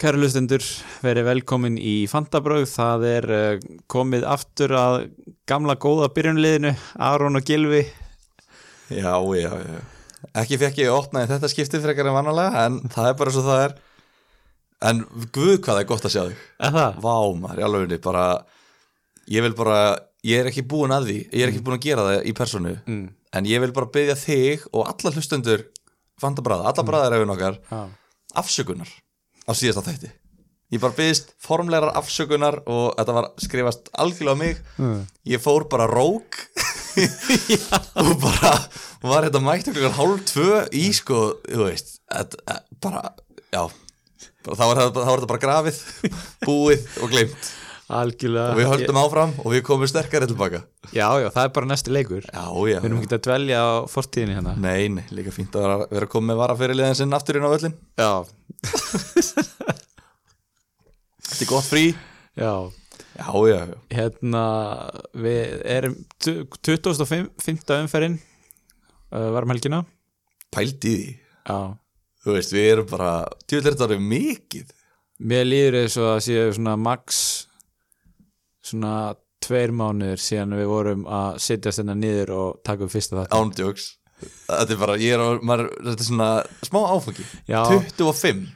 kæru lustendur, verið velkomin í Fantabröð, það er uh, komið aftur að gamla góða byrjunliðinu, Aron og Gilvi Já, já, já. Ekki fekk ég opnaði þetta skiptið frekar en vannalega en það er bara svo það er. En guð hvað það er gott að sjá þig. Er það? Vá maður, alveg bara Ég vil bara, ég er ekki búin að því Ég er ekki búin að gera það í personu Mm. En ég vil bara byggja þig og alla hlustendur Fantabræða, alla bræðarefin okkar Já. Afsökunar á síðasta þætti. Ég bara byggðist formlegar afsökunar og þetta var skrifast algjörlega á mig. Mm. ég fór bara rók. Og bara var þetta mættu klukkan hálf tvö í sko, þú veist et, et, bara, já. Bara, þá, var þetta, bara grafið búið og glemt Algjörlega. Og við höldum áfram og við komum sterkari tilbaka Já, já, það er bara næsti leikur. Já, já, Við erum ekki að dvelja á fortíðinni hérna. Nei, nei, líka fínt að vera, vera komið með varafyrirliðin sinn aftur inn á völlin Já, þetta er gott frí. Já. Já, já, já, Hérna, við erum tu- 25. umferðin uh, varum helgina. Pældi í því. Já, þú veist, við erum bara, tjóðlega þetta er mikið. Mér líður eins og að séu svona max svona tveir mánuður síðan við vorum að setjast hérna niður og taka upp fyrsta þetta ándjóks þetta er bara, ég er á, maður, þetta er svona smá áfangi, Já. 25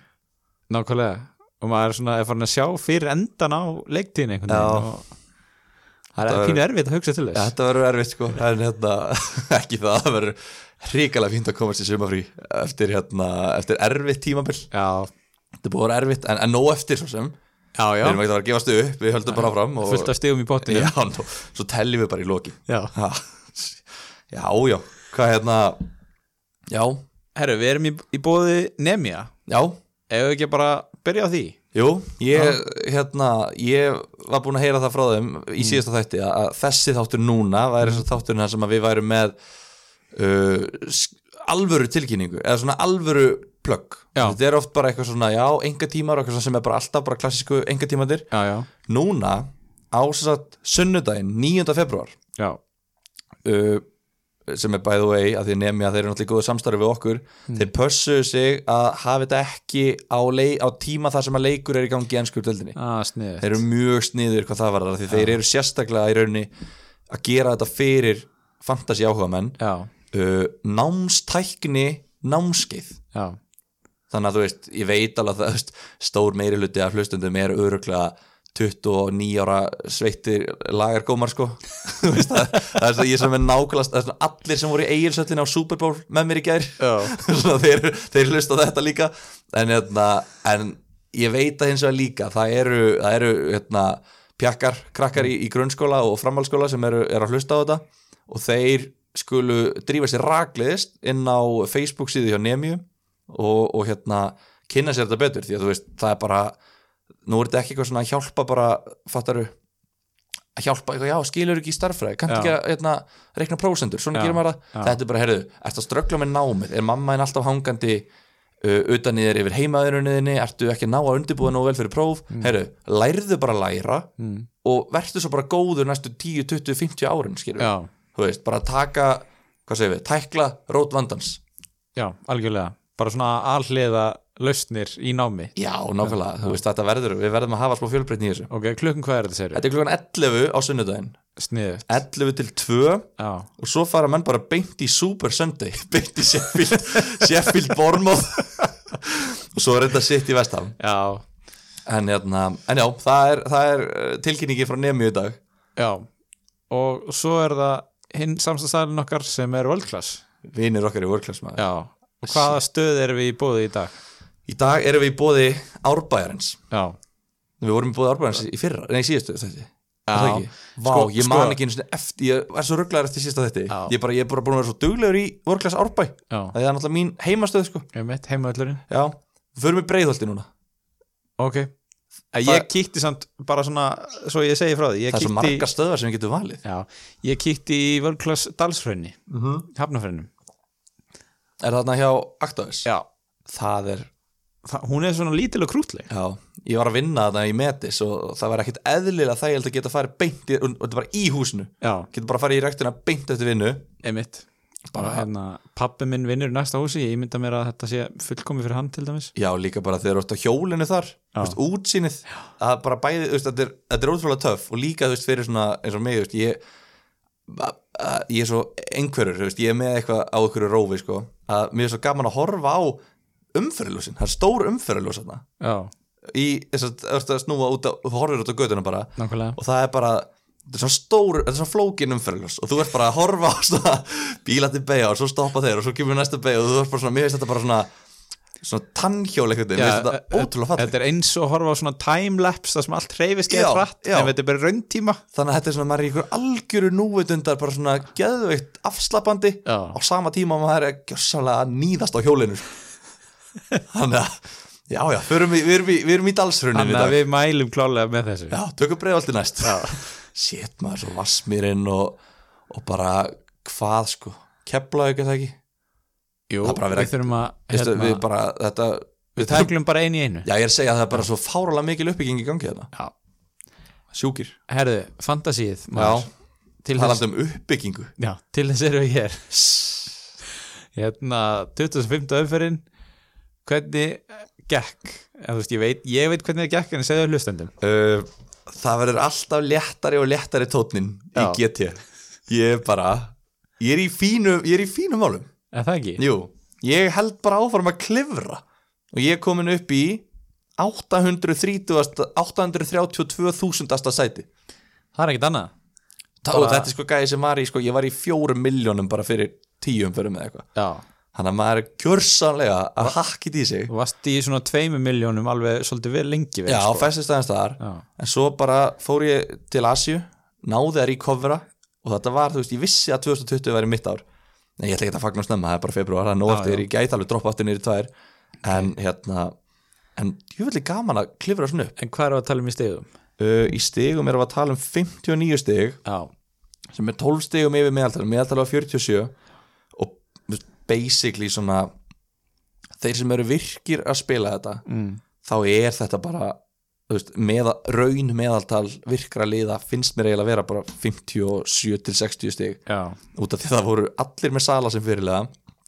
Nákvæmlega. Og maður er svona er farin að sjá fyrir endan á leiktíðin einhvern Já. veginn og það Þetta er var- pínu erfitt að hugsa til Ja, þess þetta verður erfitt sko. En hérna, ekki það, það verður hrikalega fínt að komast í sumafrí eftir, hérna, eftir erfitt tímabil. Já, þetta er búið að vera erfitt, en, en nóg eftir svo sem. Já, já. Við erum ekki að vera að gefast upp, við höldum bara áfram og, fullt af stigum í bóttinu já, nó, svo tellim við bara í loki Já. ha, já, já, hvað hérna? Já, Herru, við erum í, í bóði Nemja. Já. Ef við ekki bara byrja á því? Jú, ég, hérna, ég var búin að heyra það frá þeim Mm. í síðasta þætti að, þessi þáttur núna væri þess að þátturinn þar sem að við værum með uh, alvöru tilkynningu eða svona alvöru plögg. Já. þetta er oft bara eitthvað svona, já, enga tímar og eitthvað sem er bara alltaf bara klassísku enga tímandir Já, já, núna á þess að sunnudaginn 9. februar já, uh, sem er by the way að því nefni að þeir eru náttúrulega góðu samstarfi við okkur þeir pössuðu sig að hafa þetta ekki á, lei, á tíma þar sem að leikur er í gangi í ennskur döldinni að sniðið þeir eru mjög sniður hvað það var því þeir eru sérstaklega í rauninni að gera þetta fyrir fantasy áhuga menn Já, uh, námstækni námskeið. Já, þannig að þú veist, ég veit alveg að það, veist, stór meiri hluti af hlustundum er öruglega 29 ára sveittir lagargómar sko. Það, það er svo ég sem er nákvæmlega það er svona allir sem voru í eigilsöllin á Super Bowl með mér í gær. Svona þeir, þeir hlusta þetta líka. En, hérna, en ég veit að hins vegar líka það eru, það eru hérna, pjakkar, krakkar í, í grunnskóla og framhaldsskóla sem eru, eru að hlusta á þetta. Og þeir skulu drífa sér rakliðist inn á Facebook síðu hjá Nemiu og, og hérna kynna sér þetta betur. Því að þú veist það er bara nú er þetta ekki eitthvað svona að hjálpa bara fattaru að hjálpa, já, skilur ekki í starffræði kannski ekki að hérna, reikna prósendur svona Já, gerir maður það, þetta er bara, heyrðu ertu að ströggla með námið, er mamma en alltaf hangandi uh, utan í þér yfir heimaðurunniðinni ertu ekki að ná að undirbúða nóg vel fyrir próf? Mm. heyrðu, lærðu bara að læra og verður svo bara góður næstu 10, 20, 50 árin, skilur já, þú veist, bara taka, hvað segir við tækla rót vandans. Já, algjörlega. Bara svona alhliða lausnir í námi. Já, nákvæmlega, þú veist, þetta verður við verðum að hafa smá fjölbreytni í þessu. Ok, klukkan hvað er þetta, segir þetta er klukkan 11 á sunnudaginn. Sniðið 11 til 2 Já, og svo fara menn bara beint í Super Sunday. Beint í Sheffield Sheffield Bournemouth. Og svo er þetta sitt í vestam já, en, hérna, en já, það er, það er uh, tilkynningi frá Nemi í dag. Já. Og svo er það hinn samstæðstæðin okkar sem er world class. Vinir okkar í World maður. Já, og hvaða stöð erum við í bóði í dag? Í dag erum við í bóði Árbæjarins. Já, við vorum í bóði Árbæjarins í fyrra, nei í síðustu þetta Já. Vá, Sko- ég sko- man ekki einu sinni eftir, ég er svo rugglaður eftir síðasta þetta Já. ég, er bara, ég er bara búin að vera svo duglegur í World Class Árbæ. Já, það er náttúrulega mín heimastöð sko. Ég mitt heimavöllurinn. Já, við förum í breiðholti núna. Ok. Ég kíkti samt bara svona Svo ég segi frá því Ég það er svo margar stöðar sem við getum valið. Já, ég kíkti í World Class Dalsfrönni mm -hmm. Hafnafrönnum Er það þarna hjá Actavis? Já, Það er, það, hún er svona lítil og krútleg já, ég var að vinna þarna í Metis og það var ekkit eðlilega þægild að geta farið beint í, og þetta bara í húsinu. Já, getur bara farið í rektina beint eftir vinnu. Einmitt. Bara hérna, pappi minn vinnur í næsta húsi ég mynda mér að þetta sé fullkomi fyrir hann til dæmis. Já, líka bara þegar þú ert á hjólinu þar veist, útsýnið að bara bæði, veist, þetta er, þetta er ótrúlega töff og líka, þú veist, fyrir svona eins og mig, veist, ég að, að, ég er svo einhverjur, ég er með eitthvað á einhverju rófi, sko, að mér er svo gaman að horfa á umferðiljósin, það er stór já, í þess að, þú veist, að snúa út á, þú horfir út á götuna bara. Nákvæmlega. Og það er bara þetta er svona stór, þetta er svona flókin umferðiljós og þú ert bara að horfa á svona bíla til beigja og svo stoppa þeir og svo kemur næsta beigja og þú ert bara svona, mér finnst þetta bara svona svona tannhjól eitthvað, mér finnst þetta e- ótrúlega fallið Þetta er eins og horfa á svona timelapse það sem allt hreyfist Já, geða hratt en þetta er bara rauntíma. Þannig að þetta er svona, maður er í ykkur algjöru núvitundar bara svona geðveikt afslapandi Já. á sama tíma og maður er gjörsamlega að nýðast á hjólinu þannig að, já já, við við í, við erum í dalsruninu Þannig að við mælum klálega með þessu. Já, tökum breiðaldi næst. Sétt maður svo vassmýrin og, og bara hvað sko kepla ekki það ekki? Jú, Það er við þurfum að Vistu, hérna, við bara, þetta Við við tökum, bara einu í einu. Já ég er að segja að það er bara svo fáralega mikil uppbygging í gangi þetta Já. sjúkir, Herðu, fantasíð já, maður. til, þess, talandi um uppbyggingu. Já, til þess erum við hér. Hérna 2005. umferðin Hvernig eh, gekk? En, veist, ég, veit, ég veit hvernig það gekk en segðu hlustendum. Uh, það verður alltaf léttari og léttari tónnin í. GT ég er bara ég er í fínu, ég er í fínu málum. Er það ekki? jú, ég held bara áfram að klifra. Og ég er komin upp í 830 832.000 sæti. Það er ekkert annað. Og þetta er sko gæði sem var í sko, ég var í fjórum miljónum bara fyrir tíum fyrir með eitthvað þannig að maður er gjörsanlega að hakkið í sig. Þú varst í svona tveimu miljónum alveg svolítið vel lengi vel, já, sko. fæstist aðeins þar. Já. en svo bara fór ég til Asju náði að recovera og þetta var, þú veist, ég vissi að 2020 væri mitt ár. En ég ætla ekki að fagna snemma, það er bara februar það er nóg eftir, já. ég gæti alveg droppa aftur í tvær. En hérna en ég vil gaman að klifra svona upp. En hvað er að tala um í stegum? uh, í stigum erum við að tala um 59 stig Já, sem er 12 stigum yfir meðaltal meðaltal á 47 og þú veist, basically svona þeir sem eru virkir að spila þetta mm. þá er þetta bara veist, meða, raun meðaltal virkra liða finnst mér eiginlega að vera bara 57 til 60 stig. Já, út af því að það voru allir með sala sem fyrirlega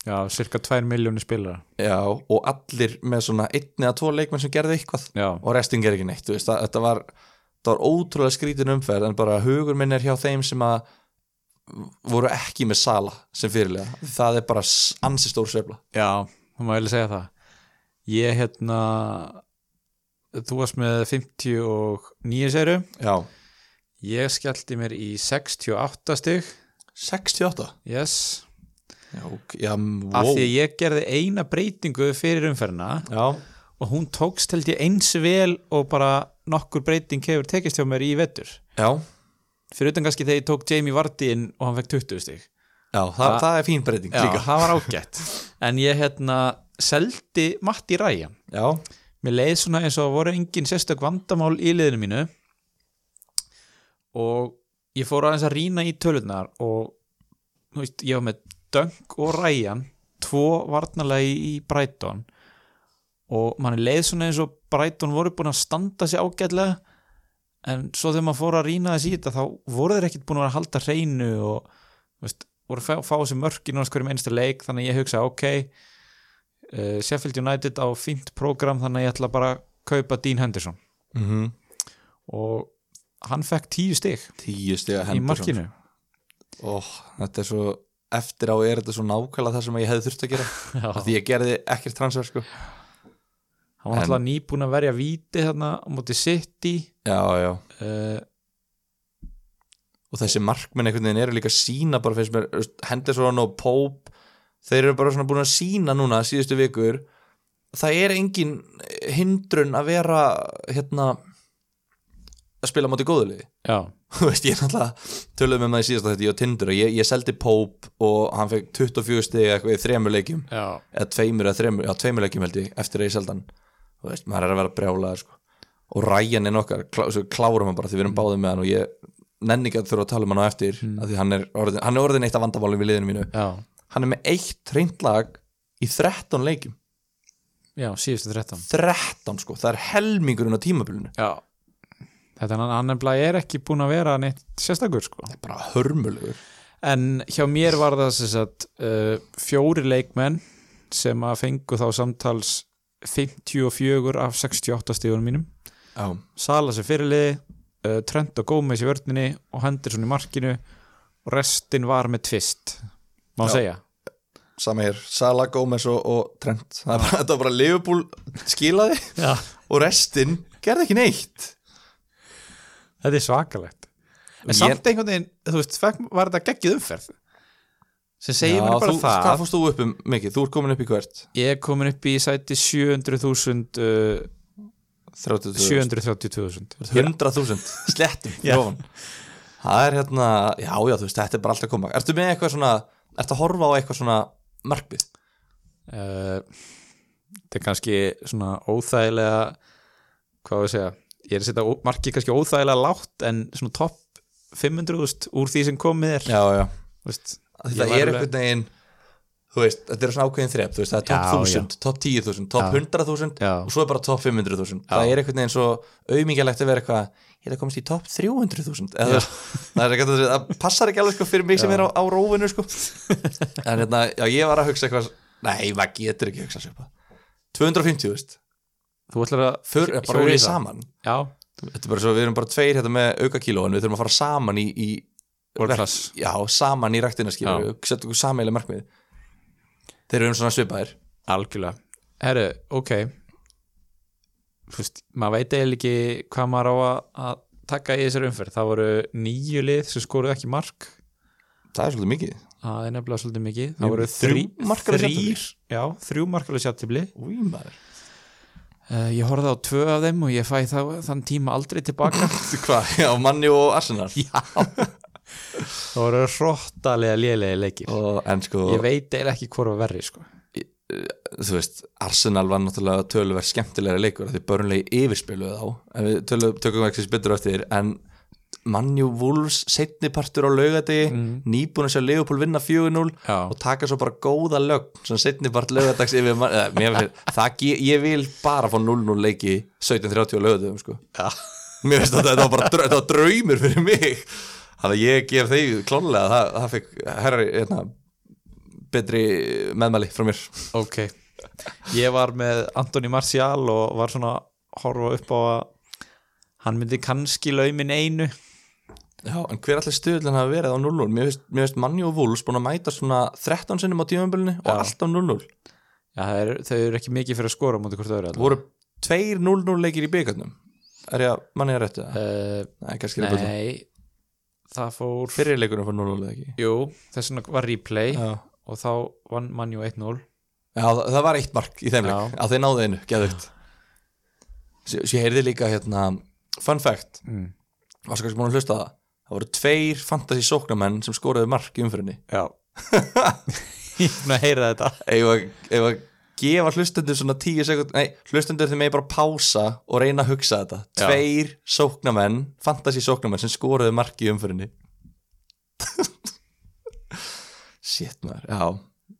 já, cirka 2 miljónir spilara. Já, og allir með svona einn eða tvo leikmenn sem gerðu eitthvað. Já, og restin ger ekki neitt veist, það, þetta var, það var ótrúlega skrítin umferð en bara hugur minn er hjá þeim sem að voru ekki með sala sem fyrirlega, það er bara ansi stór sveifla. Já, það má eiginlega segja það. Ég hérna Þú varst með 59 seru já, Ég skellti mér í 68 stig. 68 Yes. Já, já, Af wow. því að ég gerði eina breytingu fyrir umferðina já, og hún tókst held ég eins vel og bara nokkur breyting hefur tekist hjá mér í vettur já, fyrir utan kannski þegar ég tók Jamie Vardy inn og hann fekk 20 stig. Já það, Það- það er fín breyting Já, líka. það var ágætt. En ég hérna seldi Matti Ræjan já, mér leið svona eins og voru engin sérstök vandamál í liðinu mínu. Og ég fór aðeins að rýna í tölunar og veist, ég var með Dunk og Ræjan tvo varnarlega í, Brighton. Og manni leið svona eins og Brighton voru búin að standa sig ágætlega en svo þegar maður fór að rýna þess í þetta þá voru þeir ekkert búin að að halda hreinu og veist, voru að fá, þessi mörk í náttúrulega hverjum einstu leik þannig að ég hugsa ok uh, Sheffield United á fínt prógram þannig að ég ætla bara að kaupa Dean Henderson. Mm og hann fekk tíu stig tíu stiga í markinu. Ó, þetta er svo eftir á er þetta svo nákvæmlega það sem ég hefði þurft að gera. Því ég gerði ekkert transfer sko hann var alltaf nýbúin að verja víti þarna á móti City. Já, já, uh, og þessi markmenn einhvern veginn eru líka að sína bara finnst mér, Henderson og Pope þeir eru bara svona búin að sína núna síðustu vikur. Það er engin hindrun að vera hérna að spila móti góðuliði já, þú veist, ég náttúrulega töluðum með maður í síðasta þetta, ég og Tindur og ég, ég seldi Pope og hann fekk 24 stig eitthvað í þremur leikjum. Eða tveimur eða þreimur, já tveimur leikjum held ég eftir að ég seldi hann, þú veist, maður er að vera brjálaður sko, og Ryan er nokkar klá, klárum hann bara því við erum báðið með hann og ég nenni ekki að þurfa að tala um hann á eftir mm. hann er orðin, hann er orðin eitt af vandamálum við liðinu mínu, já, hann er með eitt reynd lag í 13 leikjum. Já, síðustu 13 13 sko, það er helmingurinn á tímabilinu. Já. Þetta hann, nefnilega er ekki búin að vera neitt sérstakur sko. Bara hörmulegur en hjá mér var það sagt uh, fjóri leikmenn sem að fengu þá samtals 54 af 68 stíðunum mínum. Já, Sala sem fyrirliði uh, Trent og Gómez í vörninni og Henderson í markinu. Og restin var með tvist má Já. segja. Sama hér, Sala, Gómez og, og Trent. Það er bara, var bara Liverpool skilaði og restin gerði ekki neitt. Þetta er svakalegt. En Ég- samt einhvern veginn, þú veist, var þetta geggið umferð sem segir mér bara þú, það. Hvað fórst þú upp um mikið? Þú ert komin upp í hvert? ég er komin upp í sæti 700.000 uh, 30.000 732.000 100.000 slettum það er hérna, já já þú veist þetta er bara alltaf koma, ertu með eitthvað svona ertu að horfa á eitthvað svona markmið? Uh, þetta er kannski svona óþægilega hvað við segja? Ég er að setja markið kannski óþægilega lágt en svona topp 500.000 úr því sem komið er. Já já, Þú veist, það er alveg- einhvern veginn þú veist, þetta er svona ákveðin þrep þú veist, það er topp Já, 1000, topp 10.000, topp Já. 100.000 Já. og svo er bara topp 500.000 Já. það er einhvern veginn svo auðmingjalegt að vera eitthvað ég er að komast í topp 300.000 eða þú veist, það er það passar ekki alveg sko fyrir mig sem Já. er á, á rófinu sko. En hérna, já ég var að hugsa eitthvað nei, maður getur ekki hugsa sér upp 250, veist. Þú ætlar að För, bara hjóla í saman. Já, Þetta er bara svo, við erum bara tveir hérna með auka kíló en við þurfum að fara saman í, í verk-. Já, saman í ræktina skilur við, setja okkur sameiginlega markmið. Þeir eru um svona svipaðir. Algjörlega. Herru, ok. Veist, maður veit eiginlega ekki hvað maður á að, taka í þessari umferð. Það voru nýju lið sem skoruðu ekki mark. Það er svolítið mikið. Það er nefnilega svolítið mikið. Það voru þrjú þrír já, þrjú maður. Uh, ég horfði á tvö af þeim og ég fæ þá, þann tíma aldrei tilbaka. Hvað, já, Manni og Arsenal? Já það voru hróttalega lélega leikir og, sko, ég veit eiginlega ekki hvort var verri sko. þú veist Arsenal var náttúrulega töluvert skemmtilega leikur því börnlegi yfirspiluðu þá en við tölum, tökum ekki betur eftir en Manni og Wolves setnipartur á laugadegi Mm. nýbúin að sjá Leopold vinna 4-0 já, og taka svo bara góða lögn sem setni bara lögadags yfir man- eða, mér finnst, það, ge- ég vil bara fá 0-0 leiki 17.30 á lögadagum sko. mér finnst að þetta var bara þetta draumur fyrir mig þannig að ég gef þeir klónlega það, það fikk herri hérna, betri meðmæli frá mér. Ok. Ég var með Antoni Martial og var svona horfa upp á að hann myndi kannski laumin einu. Já, en hver allir stuðlun hafa verið á 0-0 mér finnst, Manni og Wolves búin að mæta svona 13 sinnum á tímabilinu og alltaf 0-0 já, er, þau eru ekki mikið fyrir að skora móti hvort öðru það voru tveir 0-0 leikir í byggarnum er ég að manni að réttu það? uh, Nei, kannski er það nei það fór fyrir leikunum fór 0-0 eða ekki? Jú, þess vegna var replay Já, og þá vann mannjú 1-0 Já það, það var eitt mark í þeim leik að þeir náðu einu, geðugt Svo svo ég heyrði líka hérna fun fact, mm. varstu kannski búin að hlusta það? Það voru tveir fantasy sóknamenn sem skoraði mark í umfyrinni já. Ég er búin að heyra þetta. Að gefa hlustendur svona 10 sekund, nei, hlustendur þeir megi bara pása og reyna að hugsa þetta. Já. tveir sóknamenn, fantasy sóknamenn sem skoraði mark í umfyrinni shit maður, já.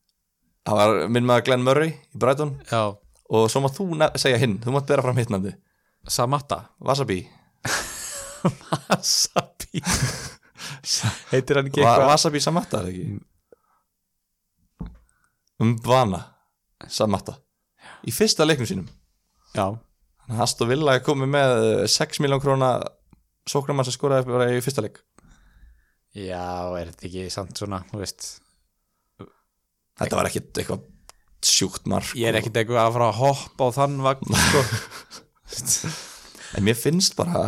Það var minn maður Glenn Murray í Brighton. Já, og svo mátt þú segja hinn, þú mátt bera fram hittnandi Samatta. Wasabi, Wasabi. Heitir hann ekki Va eitthvað? Wasabi Samatta er ekki? Umvana Samatta í fyrsta leiknum sínum. Já, Þannig að Aston Villa er komið með eh, 6 miljón króna sóknamann sem skoraði bara í fyrsta leik. Já, er þetta ekki samt svona, þú veist. Þetta var ekkit eitthvað sjúkt mark ég er ekkit eitthvað að fara að hoppa á þann vagn sko. En mér finnst bara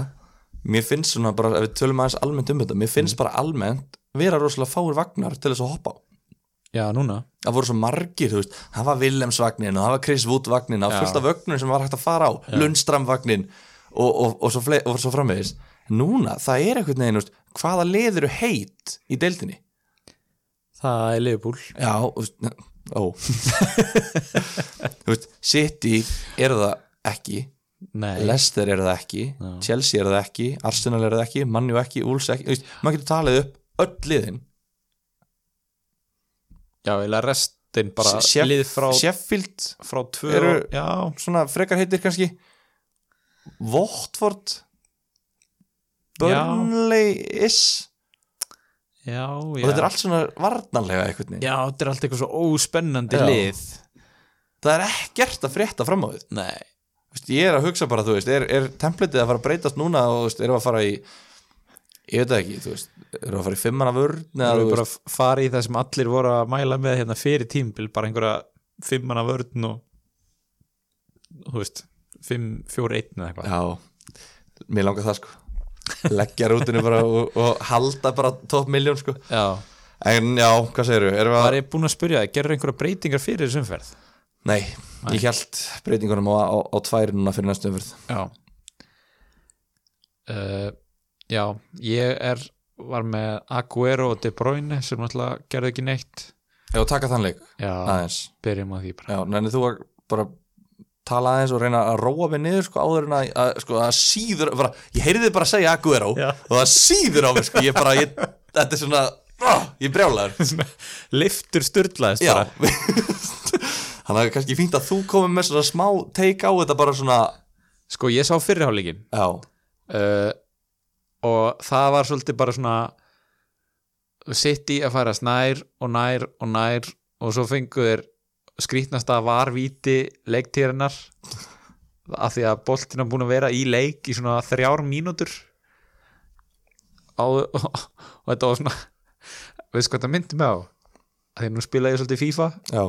Mér finnst svona bara, ef við tölum aðeins almennt um þetta Mér finnst Mm. bara almennt vera rosalega fáir vagnar til þess að hoppa á já, núna. Það voru svo margir, þú veist Það var Willems vagnin og það var Chris Wood vagnin Það var fullt af vögnum sem var hægt að fara á Lundstram vagnin og, og, og, svo, svo framvegis. Núna, það er veginn, þú veist, hvaða lið eru heit í deildinni? Það er Liverpool. Já, ó. Þú veist, City er það ekki nei, Leicester er það ekki Já. Chelsea er það ekki, Arsenal er það ekki Manju ekki, Wolves ekki, þú veist, maður getur talið upp öll liðin já, eða restin bara Sheff- lið frá, Sheffield, frá tvö eru- já, svona frekar heitir kannski Watford? Já. Burnley is já, og já. þetta er allt svona varnanlega eitthvað Já, þetta er allt eitthvað svo óspennandi Já. lið. Það er ekkert að frétta fram á því Nei, Vist, ég er að hugsa bara, þú veist, er, er templatið að fara að breytast núna og þú veist, erum að fara í ég veit ekki, þú veist erum við að fara í fimmana vörn eða, þú bara fara í það sem allir voru að mæla með hérna fyrir tímbil, bara einhverja fimmana vörn og þú veist, fimm, fjóri, einn eða eitthvað? Já, mér langar það sko. Leggja rútinu bara og, og halda bara top miljón sko. Já, en já, hvað erum við að var ég búinn að spyrja það, gerur einhverja breytingar fyrir þessum ferð? nei, ég held breytingunum á, á, á tvær núna fyrir næstu umfyrð Já. Uh, Já, ég er var með Aguero og De Bruyne sem náttúrulega gerði ekki neitt. Já, taka þann leik, Já, aðeins. byrjum á því bara. Já, nenni þú að bara tala aðeins og reyna að róa mig niður sko áður en að, að sko, að síður bara, ég heyrði þið bara að segja Aguero Já. og það síður á mig sko, ég bara ég, þetta er svona, oh, ég brjálaður. Liftur styrlaðist Já. bara. Þannig að kannski fínt að þú komið með svona smá take á þetta bara svona Sko, ég sá fyrirháleikin Já, uh, og það var svolítið bara svona sitt í að fara nær og nær og nær og svo fengu þeir skrítnast að var víti leiktýrinnar af því að boltin er búin að vera í leik í svona þrjár mínútur. Á, og, og þetta var svona veist hvað það myndi mig á? Að því nú spila ég svolítið FIFA. Já,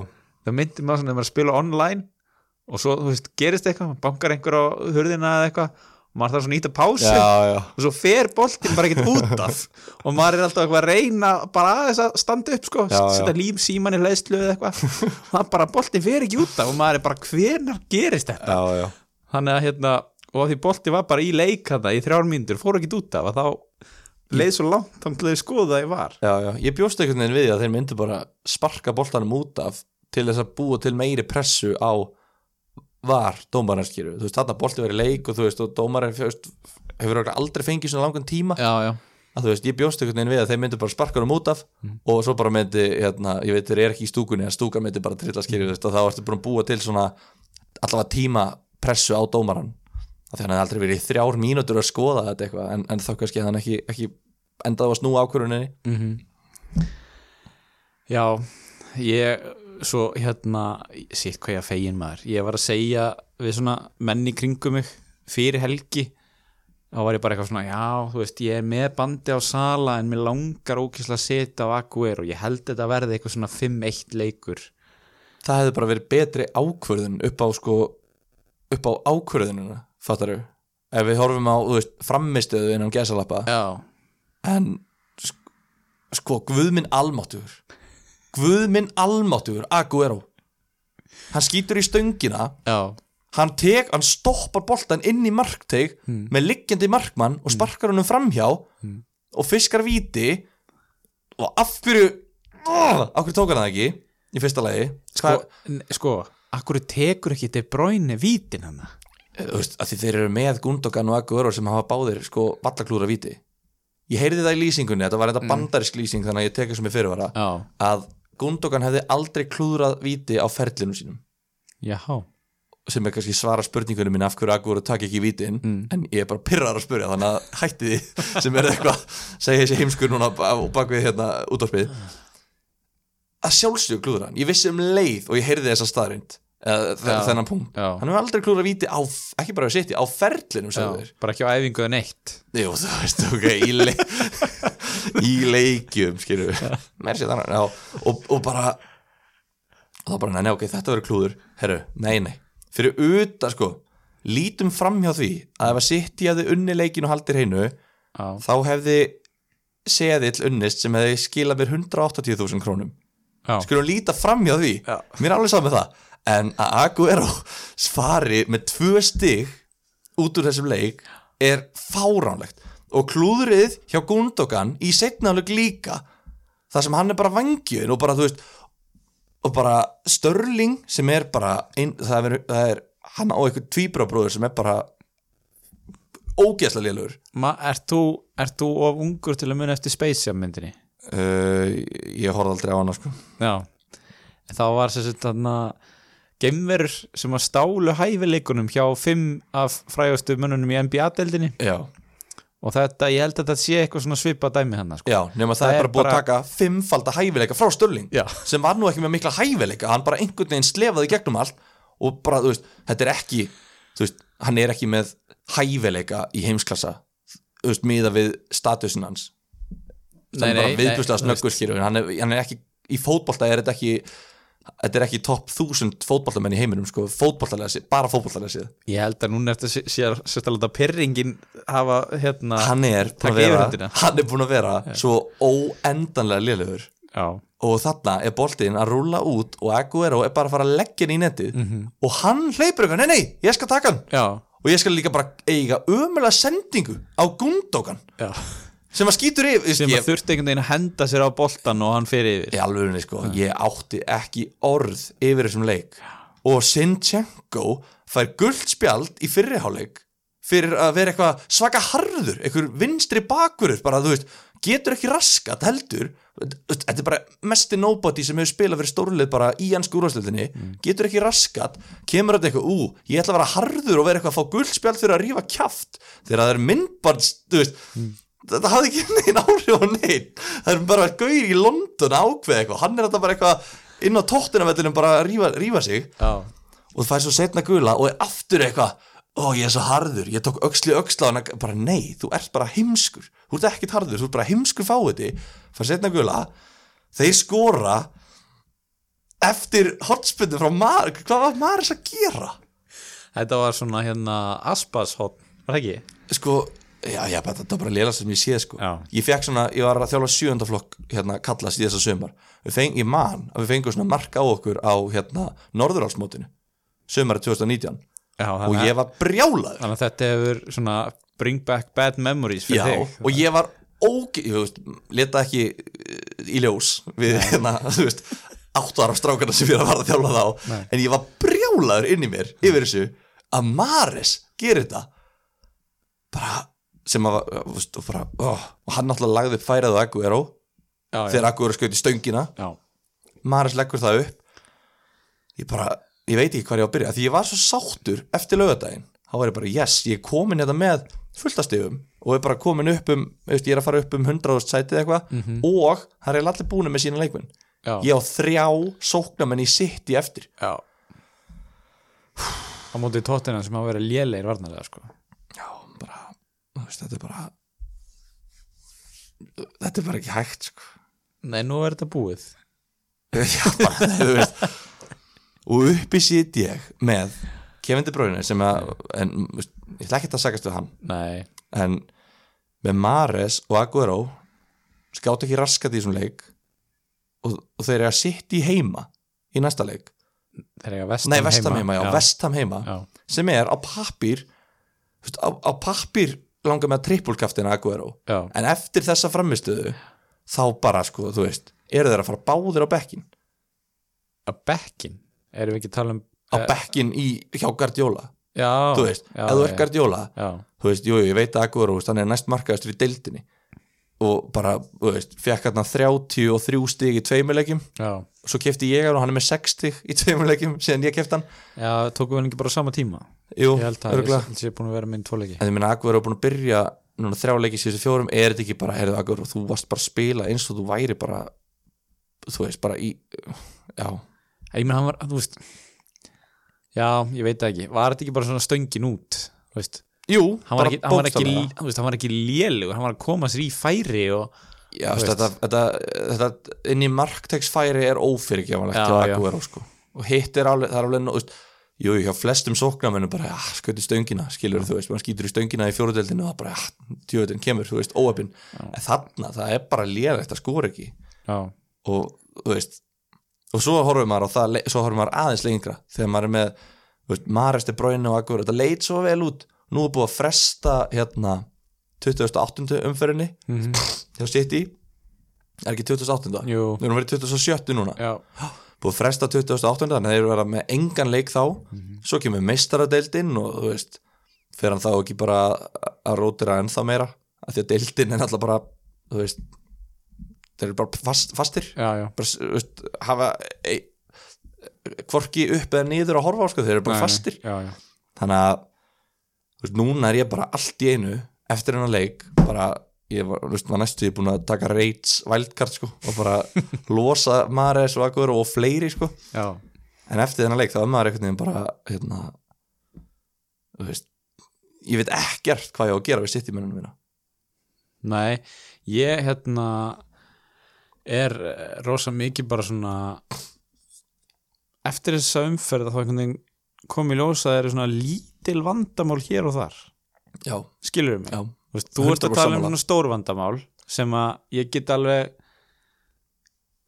það myndi mig á svona þegar maður að spila online og svo, þú veist, gerist eitthvað bankar einhver á hurðina eða eitthvað og maður þarf svona að íta pásu. Já, já. Og svo fer boltin bara ekkert út af. Og maður er alltaf eitthvað að reyna bara aðeins að standa upp sko, setja lím síman í hlæðslu eða eitthvað. Það bara boltin fer ekki út af og maður er bara hvenar gerist þetta? Já, já, þannig að hérna, og að því boltin var bara í leik þetta í þrjár mínútur, fór ekkert út af að þá leið svo langt þannig til þau skoða það ég var. Já, já. Ég bjóst einhvern veginn við að þeir myndu bara sparka boltanum út af til þess að búa til meiri pressu á var dómararskýru Þú veist, þarna bolti verið leik og þú veist, og dómarar fjöst, hefur aldrei fengið svona langan tíma. Já, já, að þú veist, ég bjóst einhvern veginn við að þeir myndu bara sparka hann út af og svo bara myndi, hérna, ég veit þeir eru ekki í stúkunni að stúka myndi bara trilla skýri mm. og þá ertu að búa til svona allavega tíma pressu á dómaran þannig að aldrei verið þrjár mínútur að skoða þetta eitthvað en, en þá kannski hann ekki, ekki endaði að snúa ákvöruninni mm já ég, svo hérna sitt hvað ég að fegin maður. Ég var að segja við svona menni kringum mig fyrir helgi þá var ég bara eitthvað svona, já, þú veist ég er með bandi á sala en mér langar ókýrslega að setja á Aguero. Ég held þetta að verði eitthvað svona 5-1 leikur. Það hefði bara verið betri ákvörðun upp á sko upp á ákvörðunina, fattar þau ef við horfum á, veist, frammistöðu innan gesalappa en sk- sko, Guðminn almáttugur Guðminn almáttugur Aguero hann skýtur í stöngina. Já, hann, tek, hann stoppar boltan inn í markteg með liggjandi markmann og sparkar honum framhjá og fiskar víti og af hverju oh, af hverju tók hann það ekki í fyrsta lagi? Sko, sko akkur tekur ekki De Bruyne vítin hann þú veist, að því þeir eru með Gundogan og Aguero sem hafa báðir sko vallaklúra víti. Ég heyrði það í lýsingunni, þetta var þetta bandarisk lýsing þannig að ég teka sem ég fyrirvara já, að Gundogan hefði aldrei klúðrað víti á ferlinu sínum já, sem er kannski svara spurningunum mín af hverju Aguero takk ekki vítin Mm. en ég er bara pyrrar að spurja þannig að hætti því sem er eitthvað segja þessi heimskur núna á bak við hérna útvarpið að sjálfsög klúðra hann ég vissi um leið og ég heyrði þessa staðrind. Þennan punkt. Já, hann hefur aldrei klúðrað víti á, ekki bara að setja á ferlinum já bara ekki á æfingu eða neitt. Jú, þú veist, ok, í, le í leikjum, skilju mér sé þannig, já, og, og bara þá bara, nei, nei, ok, þetta verður klúður. Herru, nei, nei, fyrir utan, sko lítum fram hjá því að ef að að þið unni leikin og haldir heinu já, þá hefði seðill unnist sem hefði skilað mér 180.000 krónum. Skulum líta fram hjá því. Mér er alveg saman með það en að Aguero svari með tvö stig út úr þessum leik er fáránlegt. Og klúðrið hjá Gundogan í setnáleik líka það sem hann er bara vangjöðin og bara þú veist og bara Störling sem er bara ein, það, er, það er hann á eitthvað tvíbrabróður sem er bara ógeðslega lélur Ma, ert, þú, of ungur til að muna eftir Space Jam myndinni? uh, ég horfði aldrei á hana sko. Já, en þá var sér sett þarna geimverur sem að stálu hæfileikunum hjá fimm af frægastu mönnunum í NBA-deldinni og þetta, ég held að þetta sé eitthvað svona svipa dæmi hann sko. Já, nema það, Það er bara búið bara- að taka fimmfalda hæfileika frá Störling Já. sem var nú ekki með mikla hæfileika hann bara einhvern veginn slefaði gegnum allt og bara, þú veist, þetta er ekki þú veist, hann er ekki með hæfileika í heimsklassa þú veist, miða við statusin hans sem Nei, bara nei, snöggur skýrur hann, er- hann er ekki, í fótbolta er þetta ekki þetta er ekki topp þúsund fótboltamenn í heiminum sko, fótboltalega séð, bara fótboltalega séð. Ég held að núna eftir að sé sérstaklega pyrringin hafa hérna hann er búin að vera, hann er búin að vera svo óendanlega lélegur. Já, og þarna er boltinn að rúlla út og Aguero er bara að fara að leggja hann í netið. Mhm. og hann hleypur eitthvað, nei nei, ég skal taka hann. Já, og ég skal líka bara eiga ömulega sendingu á Gundogan. Já sem að skýtur yfir sem að þurfti einhvern veginn að henda sér á boltan og hann fyrir yfir. Alvörunni sko, ég átti ekki orð yfir þessum leik. Og Sinchenko fær gullt spjald í fyrriháleik fyrir að vera eitthvað svaka harður eitthvað vinstri bakverður bara þú veist, getur ekki raskat heldur. Þetta er bara mesti nobody sem hefur spilað fyrir stórlið bara í hans skúrastöldinni getur ekki raskat, kemur þetta eitthvað ú, ég ætla að vera harður og vera eitthvað að fá gullt spjald fyrir að rífa kjaft. Þegar það er myndbart, þú veist þetta hafði ekki neinn áhrif á neitt það er bara gauðir í London að ákveða eitthvað. Hann er þetta bara eitthvað inn á tóttunavellinu bara að rífa, rífa sig. Já, og það fær svo setna gula og er aftur eitthvað ó ég er svo harður, ég tók öxli öxla og bara nei, þú ert bara heimskur. Þú ert ekkit harður, þú ert bara heimskur fáiði fær setna gula. Þeir skora eftir hotspinnu frá Mar hvað var Maris að gera? þetta var svona hérna Aspas hot, var það ekki? sko, já, já, þetta var bara lélega sem ég sé sko. Já. ég fekk svona, ég var að þjálfa sjöndaflokk hérna, kalla síðasta sömar við feng, ég man að við fengum svona mark á okkur á hérna, norðurálsmótinu sömari 2019 já, og ég var brjálaður þannig að þetta hefur svona bring back bad memories fyrir já, þig og ég var óge, ég veist, leta ekki eh, í ljós við hérna, þú veist áttu ára strákarna sem ég var að þjálfa þá Nei. en ég var brjálaður inn í mér yfir þessu að Mares gerir þetta bara sem að veist, og, bara, oh, og hann náttúrulega lagði upp færið á Aguero já, já, þegar Aguero skaut í stöngina. Já, Mares leggur það upp. Ég bara, ég veit ekki hvað ég á að byrja því ég var svo sáttur eftir lögadaginn þá var ég bara, yes, ég er komin hérna með fulltastegum og er bara komin upp um veist, ég er að fara upp um 100.000 sætið eitthvað og það er allir búin með sína leikmenn. Já, ég á þrjá sóknamenn í sitt í eftir. Já. á móti tóttina sem hafa verið lélegir varnarlega sko. Já, veist, þetta er bara þetta er bara ekki hægt sko. Nei, nú er þetta búið. Já, bara, þú veist. Og uppi sitt ég með Kevin De Bruyne sem að en, veist, ég ætla ekki að sagast við hann. Nei, en með Mares og Aguero skátt ekki raskat í þessum leik og, og þeir eru að sitt í heima í næsta leik. Þeir eiga vestam nei, Vestam heima, já, Vestam heima já, sem er á veist, á, á pappír langar með að trippulkaftina Aguero. Já, en eftir þessa framistöðu þá bara sko, þú veist eru þeir að fara báðir á bekkin á bekkin erum við ekki að tala um á eh, bekkin í, hjá Guardiola. Já, þú veist, já, ef þú ert Guardiola já, þú veist, jú, ég veit að Aguero hann er næst markaðastur í deildinni. Og bara, þú veist, fekk hann 33 stig í tveimuleikjum já, svo kefti ég og hann er með 6 stig í tveimuleikjum síðan ég kefti hann. Já, tókum við hann ekki bara sama tíma? Jú, að ég er búin að vera minn tvoleiki en ég minna Aguero er búin að byrja núna þrjá leiki síðustu fjórum, er þetta ekki bara heyrðu Aguero, þú varst bara að spila eins og þú væri bara þú veist, bara í já, ég menn hann var, þú veist já, ég veit það ekki, var þetta ekki bara svona stöngin út þú veist, jú, hann var ekki, hann var ekki lélugur, hann var að koma sér í færi og Já, þetta, þetta, þetta inn í markteksfæri er ófyrirgjáfanlegt Já, hjá já. Aguero sko. og hitt er alveg, það er alveg nóg, jú, hjá flestum sóknarmennum bara, já, skauti stöngina, skilur þú veist, maður skýtur í stöngina í fjóruðeldinu og það bara, já, djöðin kemur, þú veist, óöpinn en þarna, það er bara lélegt að skora ekki. Já, og, þú veist og svo horfum maður á það, svo horfum maður aðeins lengra þegar maður er með, þú veist, Maresti Bræni og Aguero, þetta leit svo vel út. Nú er búið að fresta, hérna 28. umferðinni mm hjá City. Er ekki 28. jú, Við erum verið 27. núna. Já, Búið fresta 28. Þannig að þeir eru vera með engan leik þá. Svo kemur meistaradeildin og þú veist Fer hann þá ekki bara að rótira ennþá meira? Af Því að deildin er náttúrulega bara Þú veist Þeir eru bara fast, fastir. Já, já. Bara, þú veist, hafa e, Hvorki upp eða niður að horfa á sko, Þeir eru bara Nei, fastir. Já, já, Þannig að veist, Núna er ég bara allt í einu eftir hennar leik bara, ég var, veist, var næstu búin að taka Reits wildcard sko og bara losa Mares og Agur og fleiri sko. Já, en eftir þennan leik þá er maður einhvern veginn bara hérna veist, ég veit ekkert hvað ég á að gera við sitt í mennunum mína. Nei ég hérna er rosa mikið bara svona eftir þessa umferð þá einhvern veginn kom í ljósa að það eru svona lítil vandamál hér og þar skilur mig? Já, Þú ert að 100% tala um sammála. svona stór vandamál sem að ég get alveg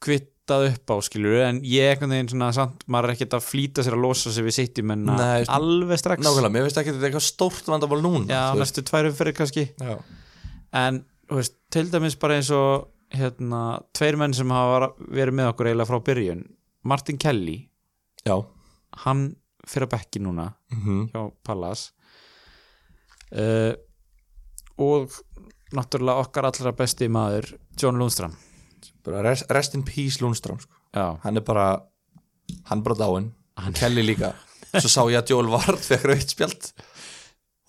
kvittað upp á skilur en ég einhvern veginn svona samt maður er ekkert að flýta sér að losa sig við sitt í menna Nei, alveg strax. nákvæmlega, mér veist ekki að þetta er eitthvað stórt vandamál núna já, næstu tværum fyrir kannski. Já, en þú veist, til dæmis bara eins og hérna, tveir menn sem hafa verið með okkur eiginlega frá byrjun. Martin Kelly, já. hann fyrir að bekki núna Mm hjá Pallas uh, og náttúrulega okkar allra besti maður John Lundström. Rest, rest in peace Lundström sko. hann er bara hann er bara dáinn, Hann- Kelly líka. Svo sá ég að Joel Ward fekk rautt spjald.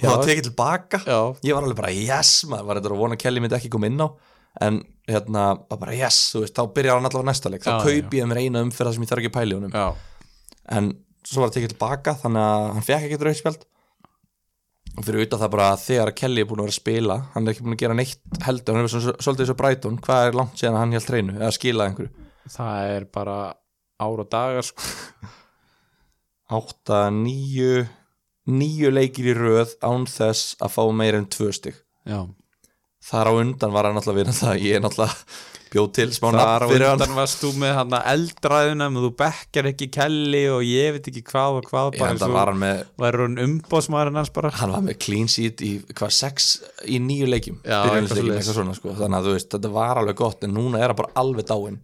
Og það tekið tilbaka. Já, ég var alveg bara yes maður var þetta að vona að Kelly myndi ekki koma inn á. En hérna var bara yes veist, þá byrjar hann allavega næsta leik. Þá Já, kaupi ég mér eina umfyrða sem ég þarf ekki pæli honum. Já, en svo var það tekið tilbaka þannig að hann fekk ekki rauðspjald og fyrir auðvitað það bara að þegar Kelly er búin að vera að spila hann er ekki búin að gera neitt heldur hann er svolítið eins og Brighton. Hvað er langt síðan að hann held hreinu? Eða skilaði einhverju? Það er bara ár og dagar sko. 8, 9 9 leikir í röð án þess að fá meir en 2 stig. Já, þar á undan var hann alltaf að vinna það. Ég er náttúrulega bjóð til smá þar á nafn fyrir hann. undan varst þú með hann eldræðuna með þú bekkar ekki Kelly og ég veit ekki hvað og hvað eins það og var hann með væri hann umbóðsmaðurinn hans bara. Hann var með clean sheet í hvað 6 í nýju leikjum sko. þannig að þú veist, þetta var alveg gott en núna er hann bara alveg dáinn.